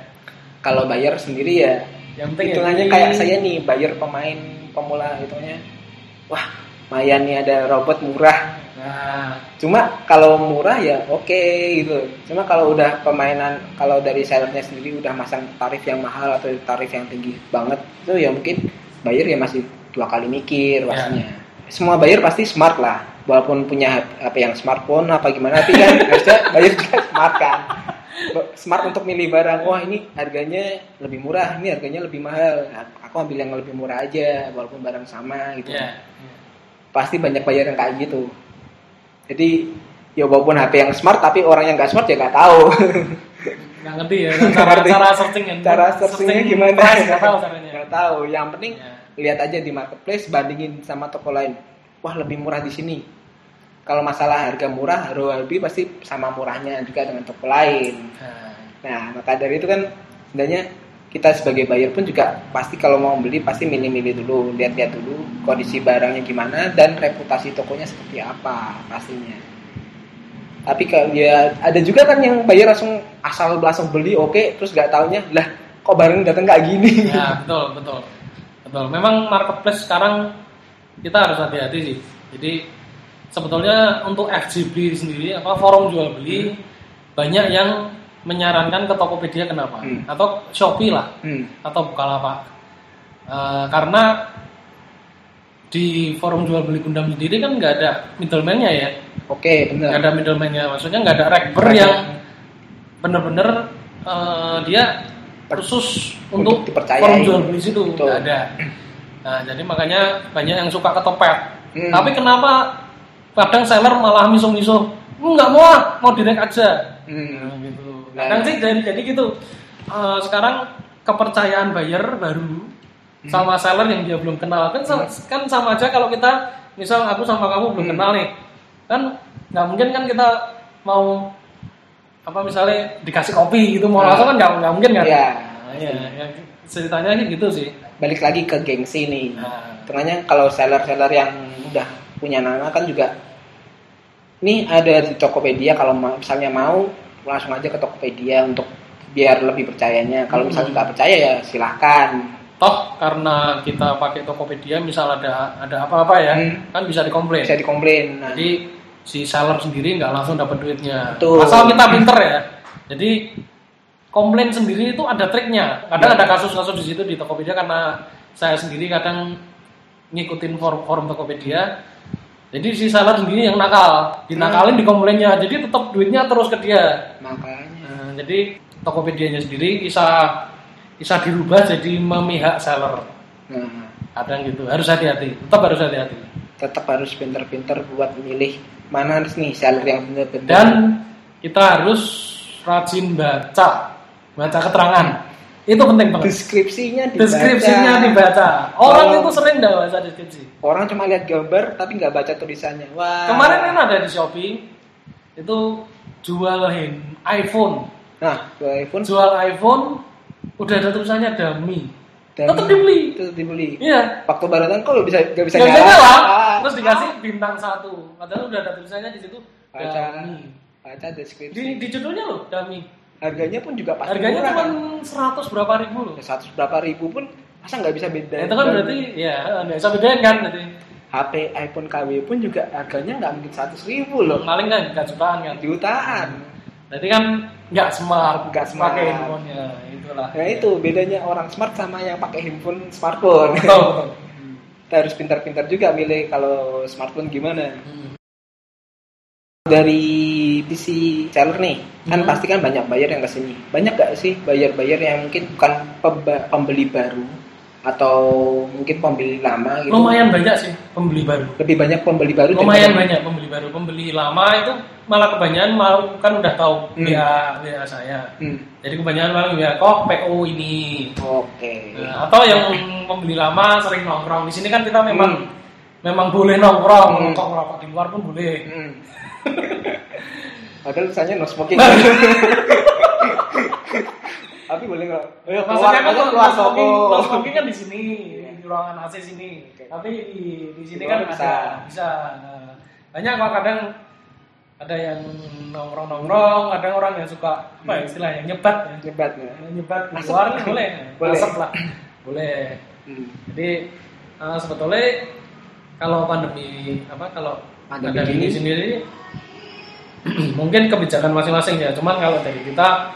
kalau bayar sendiri ya Yang penting ya hitungannya happy. kayak saya nih bayar pemain pemula hitungnya wah lumayan nih ada robot murah Nah, cuma kalau murah ya oke gitu. Cuma kalau udah permainan kalau dari sellernya sendiri udah masang tarif yang mahal atau tarif yang tinggi banget itu ya mungkin bayar ya masih dua kali mikir Ya. pastinya. Semua bayar pasti smart lah walaupun punya apa yang smartphone apa gimana tapi kan (laughs) harusnya bayar juga smart kan. Smart untuk milih barang wah ini harganya lebih murah ini harganya lebih mahal aku ambil yang lebih murah aja walaupun barang sama gitu. Ya. pasti banyak bayar yang kayak gitu jadi ya walaupun HP yang smart tapi orang yang nggak smart ya nggak tahu (laughs) Nggak ngerti ya cara ngerti. cara searching kan. cara searchingnya gimana price, Nggak tahu caranya. nggak tahu yang penting Ya. lihat aja di marketplace bandingin sama toko lain wah lebih murah di sini kalau masalah harga murah lebih pasti sama murahnya juga dengan toko lain Nah, nah maka dari itu kan sebenarnya kita sebagai buyer pun juga pasti kalau mau beli pasti milih-milih dulu lihat-lihat dulu kondisi barangnya gimana dan reputasi tokonya seperti apa pastinya tapi kalau ya ada juga kan yang bayar langsung asal langsung beli oke terus nggak taunya lah kok barang datang kayak gini ya betul betul betul. Memang marketplace sekarang kita harus hati-hati sih. Jadi sebetulnya untuk FGB sendiri apa forum jual beli banyak yang menyarankan ke Tokopedia kenapa? Hmm. atau Shopee lah. Hmm. atau Bukalapak. Eh, karena di forum jual beli Gundam sendiri kan nggak ada middleman-nya ya. Oke nggak benar ada middleman-nya. Maksudnya nggak ada rekber yang bener-bener eh, dia khusus Untuk forum jual beli situ. Nggak ada. Nah jadi makanya banyak yang suka ketopet Hmm. tapi kenapa kadang seller malah miso-miso nggak mau ah mau direct aja. Hmm. Nah, gitu. Nah. Kadang sih jadi jadi gitu. Eh, sekarang kepercayaan buyer baru Hmm. sama seller yang dia belum kenal kan sama, kan sama aja kalau kita misal aku sama kamu belum Hmm. kenal nih kan nggak mungkin kan kita mau apa misalnya dikasih kopi gitu mau Nah. langsung kan nggak nggak mungkin kan Iya. Nah, iya, ya, ceritanya gitu sih balik lagi ke gengsi nih nah, Tengahnya kalau seller-seller yang udah punya nama kan juga ini ada di Tokopedia kalau misalnya mau langsung aja ke Tokopedia untuk biar lebih percayanya. Kalau misalnya Hmm. nggak percaya ya silahkan. toh karena kita pakai Tokopedia misal ada ada apa-apa ya Hmm. kan bisa dikomplain Bisa dikomplain. Nah, Jadi si seller sendiri nggak langsung dapat duitnya. Betul. Asal kita pinter ya. Jadi komplain sendiri itu ada triknya. Kadang Ya. ada kasus-kasus di situ di Tokopedia karena saya sendiri kadang ngikutin forum, forum Tokopedia. Jadi si seller sendiri yang nakal, dinakalin di komplainnya. Jadi tetap duitnya terus ke dia. makanya Nah, jadi Tokopedianya sendiri bisa bisa dirubah jadi memihak seller. nah, Kadang gitu. Harus hati-hati. Tetap harus hati-hati. tetap harus pinter-pinter buat milih mana harus nih seller yang bener-bener. dan kita harus rajin baca baca keterangan itu penting banget. Deskripsinya dibaca. deskripsinya dibaca. Orang Kalau- itu sering nggak baca deskripsi. Orang cuma lihat gambar tapi nggak baca tulisannya. Wah. kemarin kan ada di shopee itu jual hand- iPhone. Nah, ke iPhone. Jual iPhone udah ada tulisannya dummy tetap dibeli. Tetap dibeli. iya. Waktu baru datang kok nggak bisa nggak bisa nggak bisa nyala? nyala. Ah, terus dikasih bintang satu. Padahal udah ada tulisannya di situ baca. Dummy baca deskripsi. Di, di judulnya loh dummy harganya pun juga pasti harganya murah. cuma 100 berapa ribu loh. Seratus berapa ribu pun masa nggak bisa beda Ya, itu kan berarti ya nggak bisa bedain kan berarti. HP iPhone KW pun juga harganya nggak mungkin seratus ribu loh. Maling kan nggak jutaan kan? Jutaan. Berarti kan nggak smart Nggak smart. pakai handphonenya itulah. Nah itu bedanya orang smart sama yang pakai handphone smartphone. Betul. Kita harus pintar-pintar juga milih kalau smartphone gimana. Hmm. Dari PC seller nih kan Hmm. pasti kan banyak buyer yang ke sini. Banyak gak sih buyer-buyer yang mungkin bukan pembeli baru atau mungkin pembeli lama gitu? Lumayan banyak sih pembeli baru. Lebih banyak pembeli baru lumayan banyak pembeli baru. Pembeli lama itu malah kebanyakan mau kan udah tahu Hmm. ya ya saya. Hmm, jadi kebanyakan malah ya kok PO ini? Oke. Nah, atau yang pembeli lama sering nongkrong. Di sini kan kita memang Hmm. memang boleh nongkrong. Hmm. nongkrong ngerokok di luar pun boleh. Hmm. Padahal tulisannya no smoking. Tapi boleh nggak? Ayo keluar, Maksudnya kan ayo no keluar smoking, no smoking kan di sini, di ruangan AC sini. Tapi di di sini Di kan bisa, bisa. Nah, Banyak kok kadang ada yang nongkrong-nongkrong, ada orang yang suka apa ya istilahnya nyebat ya. Nyebat ya. Nyebat di Asap. luar kan boleh. (laughs) Boleh. Lah. Boleh. Hmm. Jadi eh, sebetulnya kalau pandemi apa kalau Pandemi ini. sendiri (clears throat) mungkin kebijakan masing-masing ya. Cuman kalau dari kita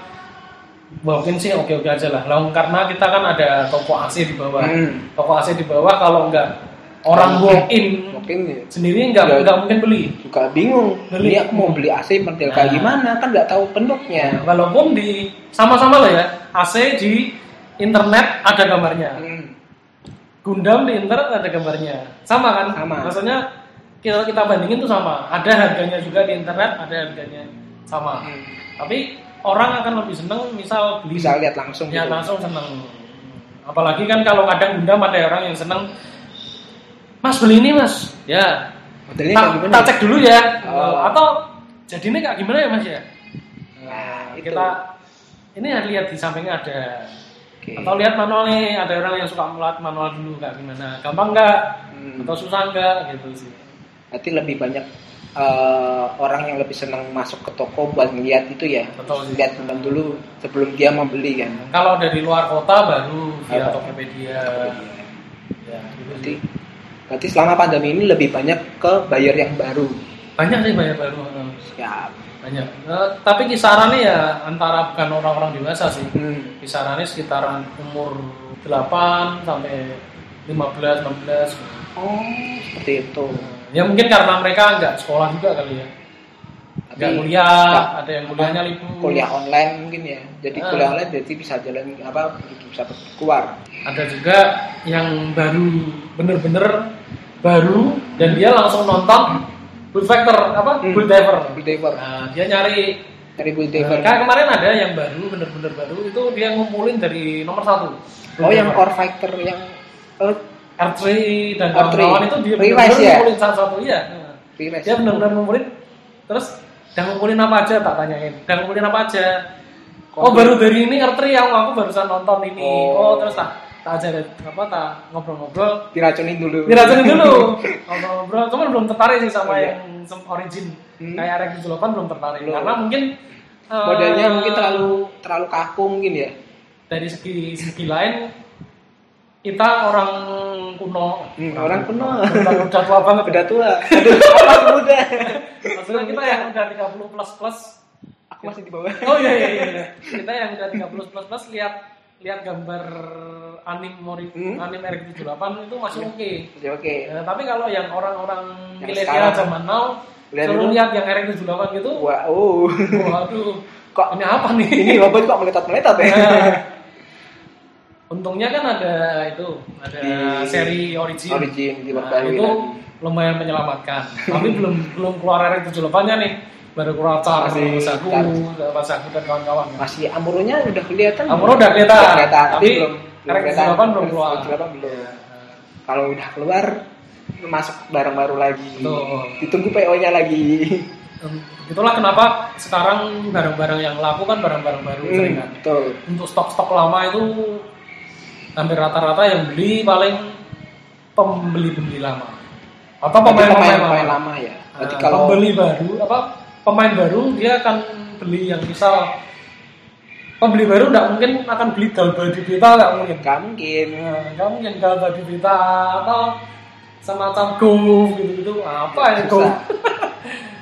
mungkin sih oke-oke aja lah. Lah, karena kita kan ada toko AC di bawah. Hmm. Toko AC di bawah kalau enggak orang walk in Mungkin ya. sendiri enggak Nggak. enggak mungkin beli. juga bingung. Beli. Dia mau beli AC model kayak Nah. gimana kan nggak tahu bentuknya. Walaupun di sama-sama lah ya. AC di internet ada gambarnya. Hmm. Gundam di internet ada gambarnya. Sama kan? Sama. Maksudnya kita kita bandingin tuh sama. Ada harganya juga di internet, ada harganya sama. Hmm. Tapi orang akan lebih seneng misal beli Bisa lihat langsung ya gitu. langsung seneng. Apalagi kan kalau kadang Gundam ada orang yang seneng Mas beli ini mas, ya. Modelnya Tak, gimana? tak cek dulu ya. Oh. Atau jadinya kayak gimana ya mas ya? Nah, itu. kita ini ya lihat di sampingnya ada Oke. atau lihat manual nih ada orang yang suka melihat manual dulu kayak gimana gampang nggak Hmm. atau susah nggak gitu sih Berarti lebih banyak eh, orang yang lebih senang masuk ke toko buat ngeliat itu ya. Betul. Lihat Gundam dulu sebelum dia membeli kan. kalau dari luar kota baru via Apa? Tokopedia ya gitu Berarti berarti selama pandemi ini lebih banyak ke buyer yang baru. banyak sih banyak baru Siap. banyak Eh, tapi kisarannya ya antara bukan orang-orang dewasa sih Hmm. kisarannya sekitaran umur 8 sampai 15 16 Oh, seperti itu. Ya mungkin karena mereka nggak sekolah juga kali ya nggak Tapi kuliah ada yang kuliahnya libur kuliah online mungkin ya. Jadi Ah. kuliah online berarti bisa jalan apa bisa keluar. ada juga yang baru bener-bener baru dan dia langsung nonton Bull Factor apa Hmm. Bull Diver Bull diver. nah, dia nyari Dari bull nah, diver. kayak kemarin ada yang baru bener-bener baru itu dia ngumpulin dari nomor satu Bull Oh, yang core fighter yang oh, R3 dan R3. kawan-kawan itu dia Revise bener-bener ya? ngumpulin satu-satu iya Nah, Pires. dia benar-benar ngumpulin terus dan ngumpulin apa aja tak tanyain dan ngumpulin apa aja oh Komplit. baru dari ini R3 yang aku barusan nonton ini Oh. oh, terus tak tak ajarin apa tak ngobrol-ngobrol diracunin dulu. diracunin dulu (laughs) ngobrol-ngobrol cuman belum tertarik sih sama Iya. yang sem- origin Hmm. kayak RX 78 belum tertarik Belum. karena mungkin Modelnya mungkin terlalu terlalu kaku mungkin ya. dari segi segi lain kita orang kuno Hmm, orang kuno. udah, udah tua banget Udah tua. (laughs) Aduh, apa muda. maksudnya kita yang udah 30 plus plus Aku masih di bawah. Oh iya iya iya. Kita yang udah 30 plus plus lihat lihat gambar anim mori, Hmm. anim RX78 itu masih oke. Oke, oke. Ya, tapi kalau yang orang-orang milenial zaman now Lihat suruh lihat yang RX78 gitu, Wah, oh. waduh, Kok ini apa nih? ini robot kok meletot-meletot ya? Nah, Untungnya kan ada itu, ada Di- seri origin. Origin di Nah, itu lumayan menyelamatkan. Tapi belum belum keluar RX78-nya nih. Baru keluar Char, Masih Saku, Char. Saku dan kawan-kawan. Masih Amuronya udah kelihatan. Amuro udah kelihatan, Udah kelihatan, tapi belum kelihatan. 78 belum keluar. RX 78 belum. Kalau udah keluar masuk barang baru lagi. Betul. Ditunggu PO-nya lagi. Itulah kenapa sekarang barang-barang yang laku kan barang-barang baru sering Hmm, kan. betul. Untuk stok-stok lama itu hampir rata-rata yang beli paling pembeli-pembeli lama atau pemain-pemain pemain lama. lama ya. Berarti Nah, kalau pembeli baru apa pemain baru dia akan beli yang misal pembeli baru nggak mungkin akan beli Galba di Beta nggak mungkin nggak mungkin Nah, nggak mungkin Galba di atau semacam Golf gitu-gitu apa ya Golf susah.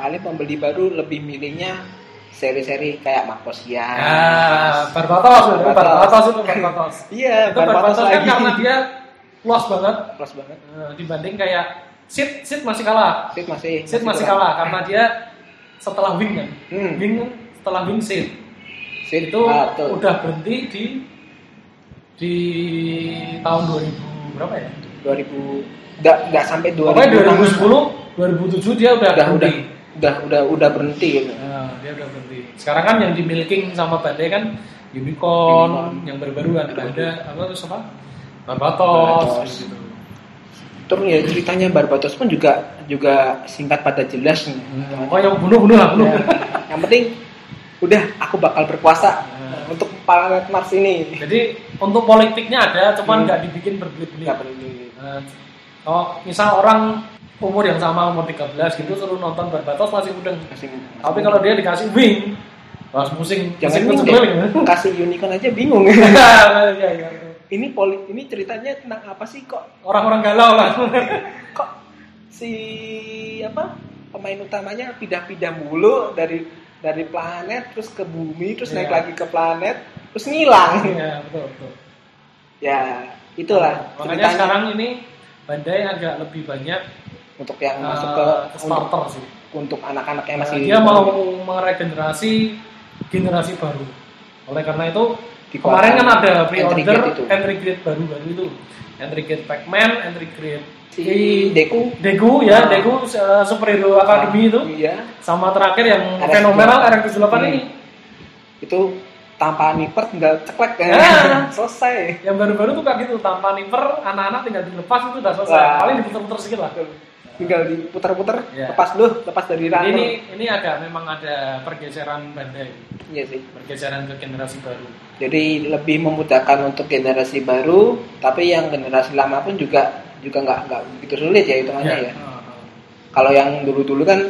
Paling pembeli baru lebih milihnya seri-seri kayak Marcosia. Ah, Barbatos, Barbatos. Barbatos itu Barbatos. Iya, itu Barbatos kan karena dia luas banget Plus banget. eh, dibanding kayak Sid, Sid masih kalah. Sid masih Sid masih kalah karena dia setelah Wing kan. Hmm. Wing setelah Wing Sid Sid itu ah, betul. udah berhenti di di tahun 2000 berapa ya? 2000 enggak enggak sampai 2000. Pokoknya 2010, 2007 dia udah udah berhenti. udah udah udah udah berhenti gitu. Nah, dia udah berhenti. Sekarang kan yang dimiliki sama Bandai kan Unicorn, Unicorn. yang baru-baru ada Banda, apa terus apa? Barbatos. Barbatos gitu. Terus ya ceritanya Barbatos pun juga juga singkat pada jelas nih. Oh yang bunuh-bunuh lah, bunuh. Ya, yang penting udah aku bakal berkuasa Ya. untuk planet Mars ini. Jadi untuk politiknya ada, cuman Hmm. nggak dibikin berbelit-belit. Nah, kalau misal orang umur yang sama umur 13 gitu suruh nonton Barbatos masih mudeng. Masih- Tapi kalau dia dikasih wing, pas pusing, jangan pusing keliling. deh, kasih unicorn aja bingung. (laughs) Iya, iya. ini poli ini ceritanya tentang apa sih kok Orang-orang galau lah. (laughs) kok si apa pemain utamanya pindah-pindah mulu dari dari planet terus ke bumi terus naik Iya. lagi ke planet terus ngilang Iya, betul, betul. ya itulah Makanya ceritanya sekarang ini Bandai agak lebih banyak untuk yang uh, masuk ke untuk, starter sih. untuk anak-anak yang Nah, masih dia mau meregenerasi generasi baru. Oleh karena itu Di kemarin kan ada pre-order entry grade baru-baru itu. Entry grade Pac-Man, entry grade si Deku Deku ya, Ah. Deku uh, superhero academy itu iya sama terakhir yang RX-78. fenomenal RX-78 Hmm. ini. itu tanpa niper tinggal ceklek Ah. (laughs) selesai Yang baru-baru tuh kayak gitu, tanpa niper, anak-anak tinggal dilepas itu udah selesai. Wah. Paling diputer-puter sedikit lah. Tinggal diputar-putar Iya. lepas dulu lepas dari runner ini ini agak memang ada pergeseran Bandai, iya sih pergeseran ke generasi baru. Jadi lebih memudahkan untuk generasi baru, tapi yang generasi lama pun juga juga nggak nggak begitu sulit ya hitungannya ya. Ah, ah. Kalau yang dulu-dulu kan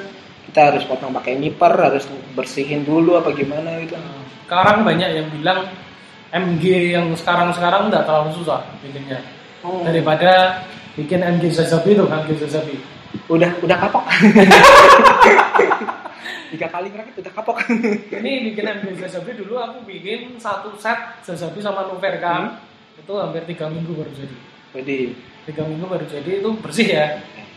kita harus potong pakai niper, harus bersihin dulu apa gimana gitu. Sekarang banyak yang bilang MG yang sekarang-sekarang nggak terlalu susah bikinnya Oh, daripada bikin MG Zazabi itu MG Zazabi. udah udah kapok. (laughs) Tiga kali ngerakit udah kapok. (laughs) Ini bikin MG Zazabi dulu aku bikin satu set Zazabi sama Noverka itu hampir tiga minggu baru jadi. Jadi Tiga minggu baru jadi itu bersih ya.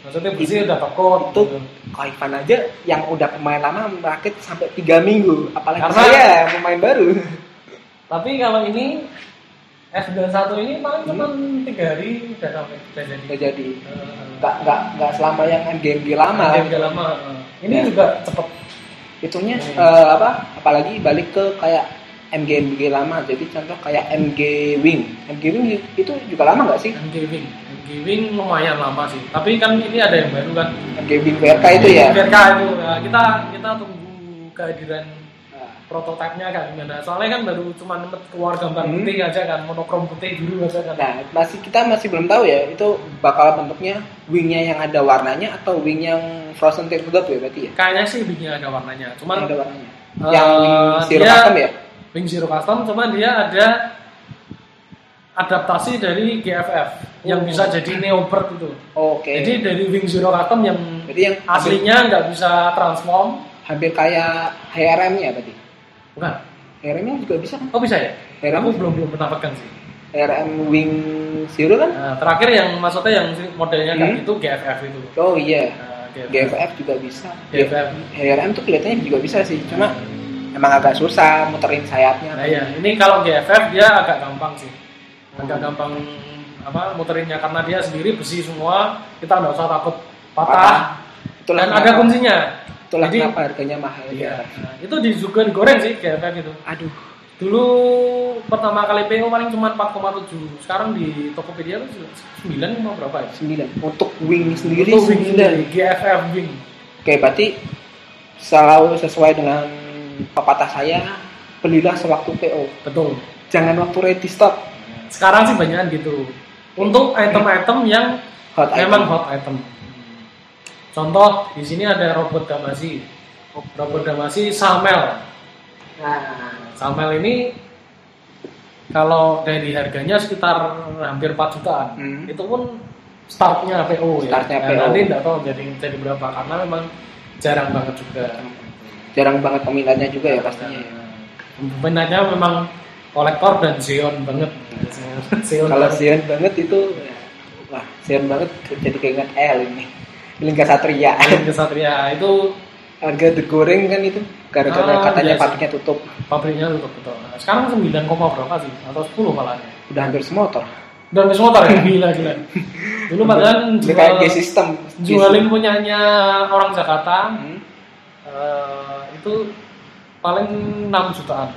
Maksudnya bersih udah tekot. Itu- gitu. Ivan aja yang udah pemain lama merakit sampai tiga minggu, apalagi Karena- saya pemain baru. Tapi kalau ini F91 ini paling cuma tiga hari udah sampai udah jadi. Udah jadi Eh, nggak nggak nggak selama yang MGMG lama. Game udah lama. Ini Ya. juga cepet. itunya Hmm. eh, apa apalagi balik ke kayak MG MG lama jadi contoh kayak MG Wing MG Wing itu juga lama nggak sih MG Wing. MG Wing lumayan lama sih. Tapi kan ini ada yang baru kan. MG Wing VRK itu ya VRK itu. Nah, kita kita tunggu kehadiran prototipenya kan gimana. Soalnya kan baru cuma keluar gambar Hmm. putih aja kan, monokrom putih biru aja kan. nah masih kita masih belum tahu ya itu bakal bentuknya wingnya yang ada warnanya atau wing yang frozen teardrop ya berarti ya Kayaknya sih wingnya ada warnanya. Cuman yang ada warnanya eh, yang wing zero dia- custom ya Wing Zero Custom cuman dia ada adaptasi dari GFF yang Oh. bisa jadi Neobird itu. oke Jadi dari Wing Zero Custom yang Berarti yang aslinya nggak bisa transform, hampir kayak HRM nya berarti bukan? Nya juga bisa kan Oh bisa ya? HRM Aku belum belum pegang sih. HRM Wing Zero kan Nah, terakhir yang maksudnya yang modelnya kayak Hmm. gitu GFF itu. oh iya Nah, GFF. GFF juga bisa GFF. HRM tuh kelihatannya juga bisa sih, cuma emang agak susah muterin sayapnya. Nah ya, ini kalau GFF dia agak gampang sih. Agak gampang apa muterinnya karena dia sendiri besi semua, kita nggak usah takut patah. Itulah Dan ada kuncinya. Itulah Jadi- kenapa harganya mahal. Iya. ya. Nah, itu di- juga digoreng sih GFF itu. Aduh, Dulu pertama kali PO paling cuma 4,7. Sekarang di Tokopedia tuh 9 mau berapa ya? 9. Untuk wing sendiri Itu wing 9. sendiri, GFF wing. Oke, berarti selalu sesuai dengan pepatah saya, belilah sewaktu PO. Betul. Jangan waktu ready stock. Sekarang sih banyak gitu. Untuk item-item yang Hot memang item. hot item. Contoh di sini ada robot Damasi. Robot Damasi Samel. Nah, Samel ini kalau dari harganya sekitar hampir 4 jutaan. Hmm. Itu pun startnya PO ya. Startnya Ya, PO. Nanti nggak tahu jadi jadi berapa karena memang jarang banget juga. jarang banget peminatnya juga ya pastinya. ya. Peminatnya memang kolektor dan Xeon banget. Kalau. Sion banget itu, wah Sion banget jadi keinget L ini. Lingga Satria. Alien Kesatria itu Harga digoreng kan itu gara-gara Ah, katanya biasa. pabriknya tutup. pabriknya tutup betul. Nah, sekarang 9, koma berapa sih? Atau 10 malah. Udah hampir semotor. Dan bis motor ya (laughs) gila gila. Dulu padahal Udah kayak jual, G system. jualin punyanya orang Jakarta Hmm. eh, itu paling 6 jutaan.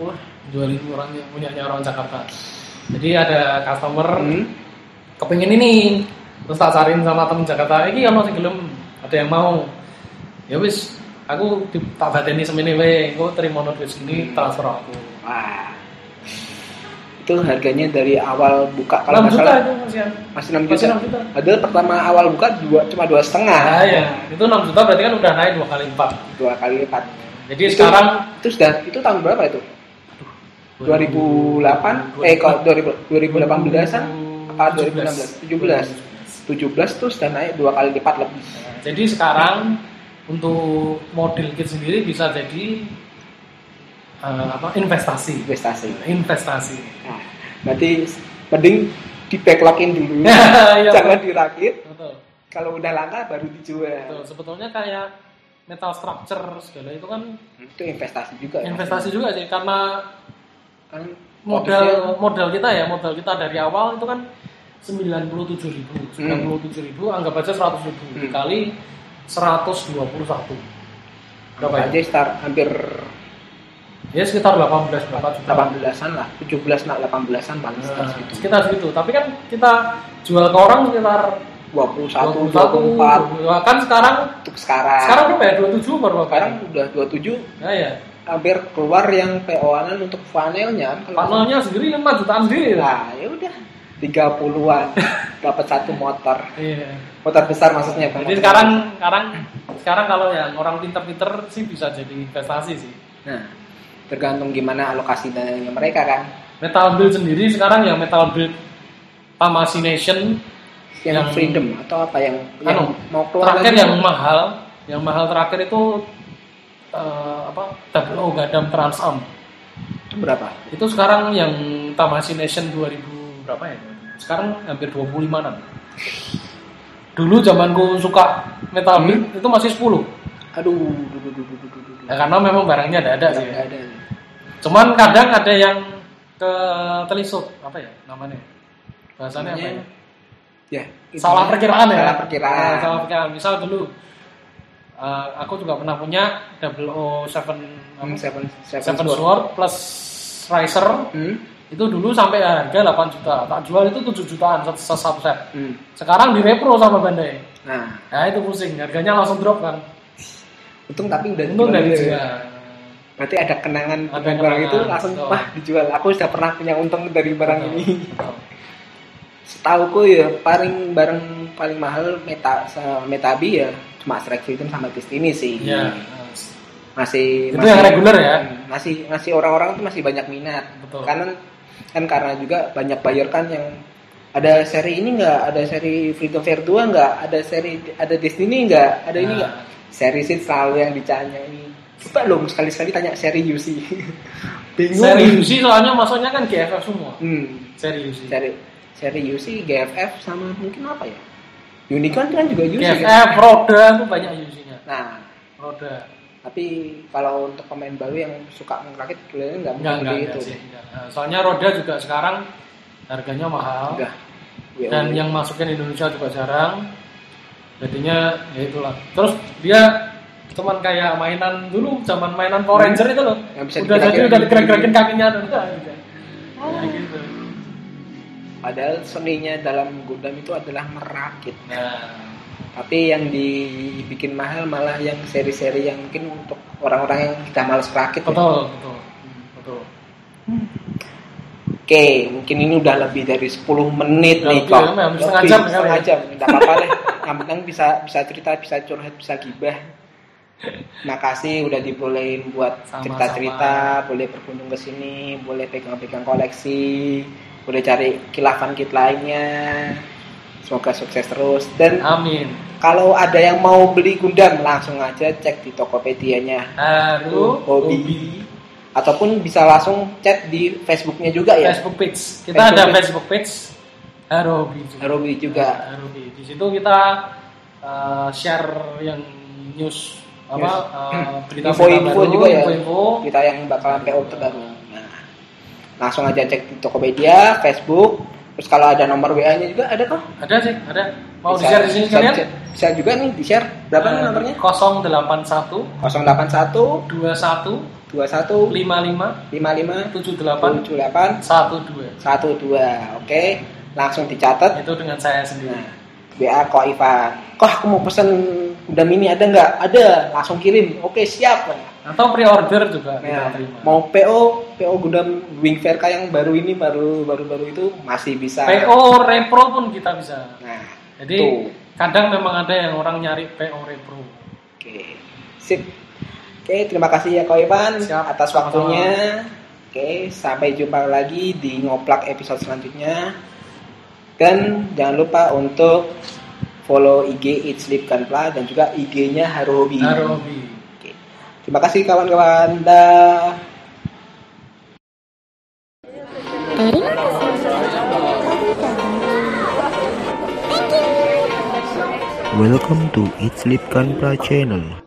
Wah. Jualin orang punyanya orang Jakarta. Jadi ada customer Hmm. kepingin ini terus tak cariin sama temen Jakarta ini kan masih belum ada yang mau ya wis aku di, tak bateni semini wae aku terima duit segini transfer aku Wah. Itu harganya dari awal buka kalau 6 nggak juta salah itu masih masih 6 Masih juta. 6 juta. Padahal pertama awal buka dua cuma dua setengah. nah ya itu 6 juta berarti kan udah naik dua kali lipat Dua kali lipat. jadi Itu- sekarang Itu sudah itu tahun berapa itu? 2008 eh kalau 2000 2018-an apa 2016 17 17 tuh sudah naik dua kali lipat lebih. Jadi sekarang untuk model kit sendiri bisa jadi eh, apa investasi. investasi. Investasi. Nah, berarti mending di backlogin dulu. (laughs) Iya, Jangan dirakit. Betul. Kalau udah langka baru dijual. Betul. Sebetulnya kayak metal structure segala itu kan Itu investasi juga. ya. investasi juga sih karena Kan modal modal kita ya modal kita dari awal itu kan 97 ribu, Hmm. 97 ribu, anggap aja 100 ribu Hmm. dikali 121. Berapa Berapa ya? aja start hampir Ya sekitar 18 berapa juta. 18-an lah, 17 nak 18-an paling sekitar Nah, segitu. sekitar segitu. Tapi kan kita jual ke orang sekitar 21, 21, 24 kan sekarang untuk sekarang. sekarang berapa ya? 27 baru apa? Sekarang udah 27 Ya ya. hampir keluar yang PO-anan untuk panelnya. Panelnya sendiri 5 jutaan sendiri. lah. Nah, ya udah 30-an dapat satu motor. Iya. Motor besar maksudnya. Jadi motor sekarang sekarang sekarang kalau yang orang pinter-pinter sih bisa jadi investasi sih. Nah, tergantung gimana alokasi dananya mereka kan. Metal build sendiri sekarang yang metal build Nation Yang, Yang- freedom atau apa yang, yang anu, mau keluar terakhir lagi. yang mahal, yang mahal terakhir itu eh, apa? Double O Gadam Transam. itu berapa? Itu sekarang yang Tamasi Nation 2000 berapa ya? Sekarang hampir 25 an. Dulu zamanku suka metal Hmm. build itu masih 10. Aduh, duh, duh, duh, duh, duh, duh. Ya, karena memang barangnya ada ada sih. Ada. Cuman kadang ada yang ke telisuk apa ya namanya? Bahasanya apa ya? Ya, Salah perkiraan ya. Salah perkiraan. Nah, salah perkiraan. Misal dulu eh, aku juga pernah punya 007 Hmm, seven, seven, Seven sword. Sword plus Riser Hmm, itu dulu sampai harga 8 juta. Tak jual itu 7 jutaan satu, satu set. hmm. Sekarang direpro sama Bandai. Nah, Nah itu pusing, harganya langsung drop kan. untung tapi udah Untung dijual dari dulu ya. jual. Berarti ada kenangan Ada dengan barang kenangan, itu langsung betul. wah dijual. Aku sudah pernah punya untung dari barang Betul, ini. betul. Setauku ya paling barang paling mahal meta se- metabi ya cuma Strike Freedom sama Destiny sih. Iya. Masih Itu masih- yang reguler ya? Hmm, Masih masih orang-orang tuh masih banyak minat. Betul. Karena kan karena juga banyak buyer kan yang ada seri ini enggak, ada seri Freedom Fair 2 enggak, ada seri ada Destiny enggak, ada ini Nah. enggak. Seri sih selalu yang ditanya ini. Coba dong sekali-sekali tanya seri UC. (laughs) Bingung. Seri UC soalnya masuknya kan GFF semua. Hmm, Seri UC. seri seri UC, GFF sama mungkin apa ya? Unicorn kan juga UC kan? GFF, roda itu banyak UC-nya. Nah, Roda. Tapi kalau untuk pemain baru yang suka ngerakit kelihatannya nggak Enggak, mungkin enggak, enggak itu. sih. enggak. Nah, Soalnya roda juga sekarang harganya mahal. Udah. Ya Dan udah. yang masukin Indonesia juga jarang. Jadinya ya itulah. Terus dia cuman kayak mainan dulu zaman mainan Power Ranger itu loh. Yang bisa udah jadi udah digerak-gerakin kakinya udah gitu. Ya, gitu. Padahal seninya dalam Gundam itu adalah merakit. Nah, Tapi yang dibikin mahal malah yang seri-seri yang mungkin untuk orang-orang yang kita males merakit. ya. betul, betul. Betul. Oke, mungkin ini udah lebih dari 10 menit Ya, nih lebih, kok. ya, hampir setengah Lebih, jam ya, setengah ya. jam. Enggak apa-apa lah. Yang penting bisa bisa cerita, bisa curhat, bisa gibah. Makasih udah dibolehin buat cerita-cerita, boleh berkunjung ke sini, boleh pegang-pegang koleksi, boleh cari kilafan kit lainnya. Semoga sukses terus dan Amin. kalau ada yang mau beli Gundam langsung aja cek di Tokopedia-nya Haru Hobi ataupun bisa langsung chat di Facebooknya juga ya Facebook page. Kita Facebook ada page. Facebook page Haru Hobi juga. Hobi juga Haru Hobi. Di situ kita uh, share yang news apa Yes. uh, berita info-info baru, juga ya info-info. kita yang bakalan PO terbaru nah, langsung aja cek di Tokopedia Facebook terus kalau ada nomor WA-nya juga ada kok Ada sih, ada. Mau Bisa- di share di sini bisa- sekalian? bisa, bisa juga nih di share berapa nih Eh, nomornya? 081 081 21 21 55 55 78 78 12 12 oke langsung dicatat. Itu dengan saya sendiri. Nah, WA kok Ivan kok aku mau pesen Gundam ini ada nggak? Ada langsung kirim. Oke siap Atau pre-order juga kita Nah, terima. mau PO PO Gundam Wing Verka yang baru ini baru baru baru itu masih bisa PO repro pun kita bisa. nah Jadi tuh kadang memang ada yang orang nyari PO repro. oke sip oke terima kasih ya Kak Ivan Siap. atas waktunya oke sampai jumpa lagi di ngoplak episode selanjutnya dan jangan lupa untuk follow IG Eat Sleep Kanpla dan juga IG-nya Haru Hobi. Haru hobi. Terima kasih kawan-kawan. Dah. Welcome to It's Sleep Kanpra Channel.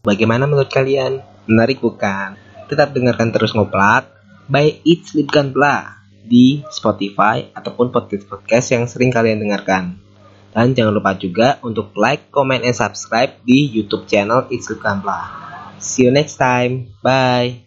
Bagaimana menurut kalian? Menarik bukan? Tetap dengarkan terus ngoplak by It's Sleep Kanpla di Spotify ataupun podcast-podcast yang sering kalian dengarkan. Dan jangan lupa juga untuk like, comment, and subscribe di YouTube channel It's Sleep Kanpla. See you next time. Bye.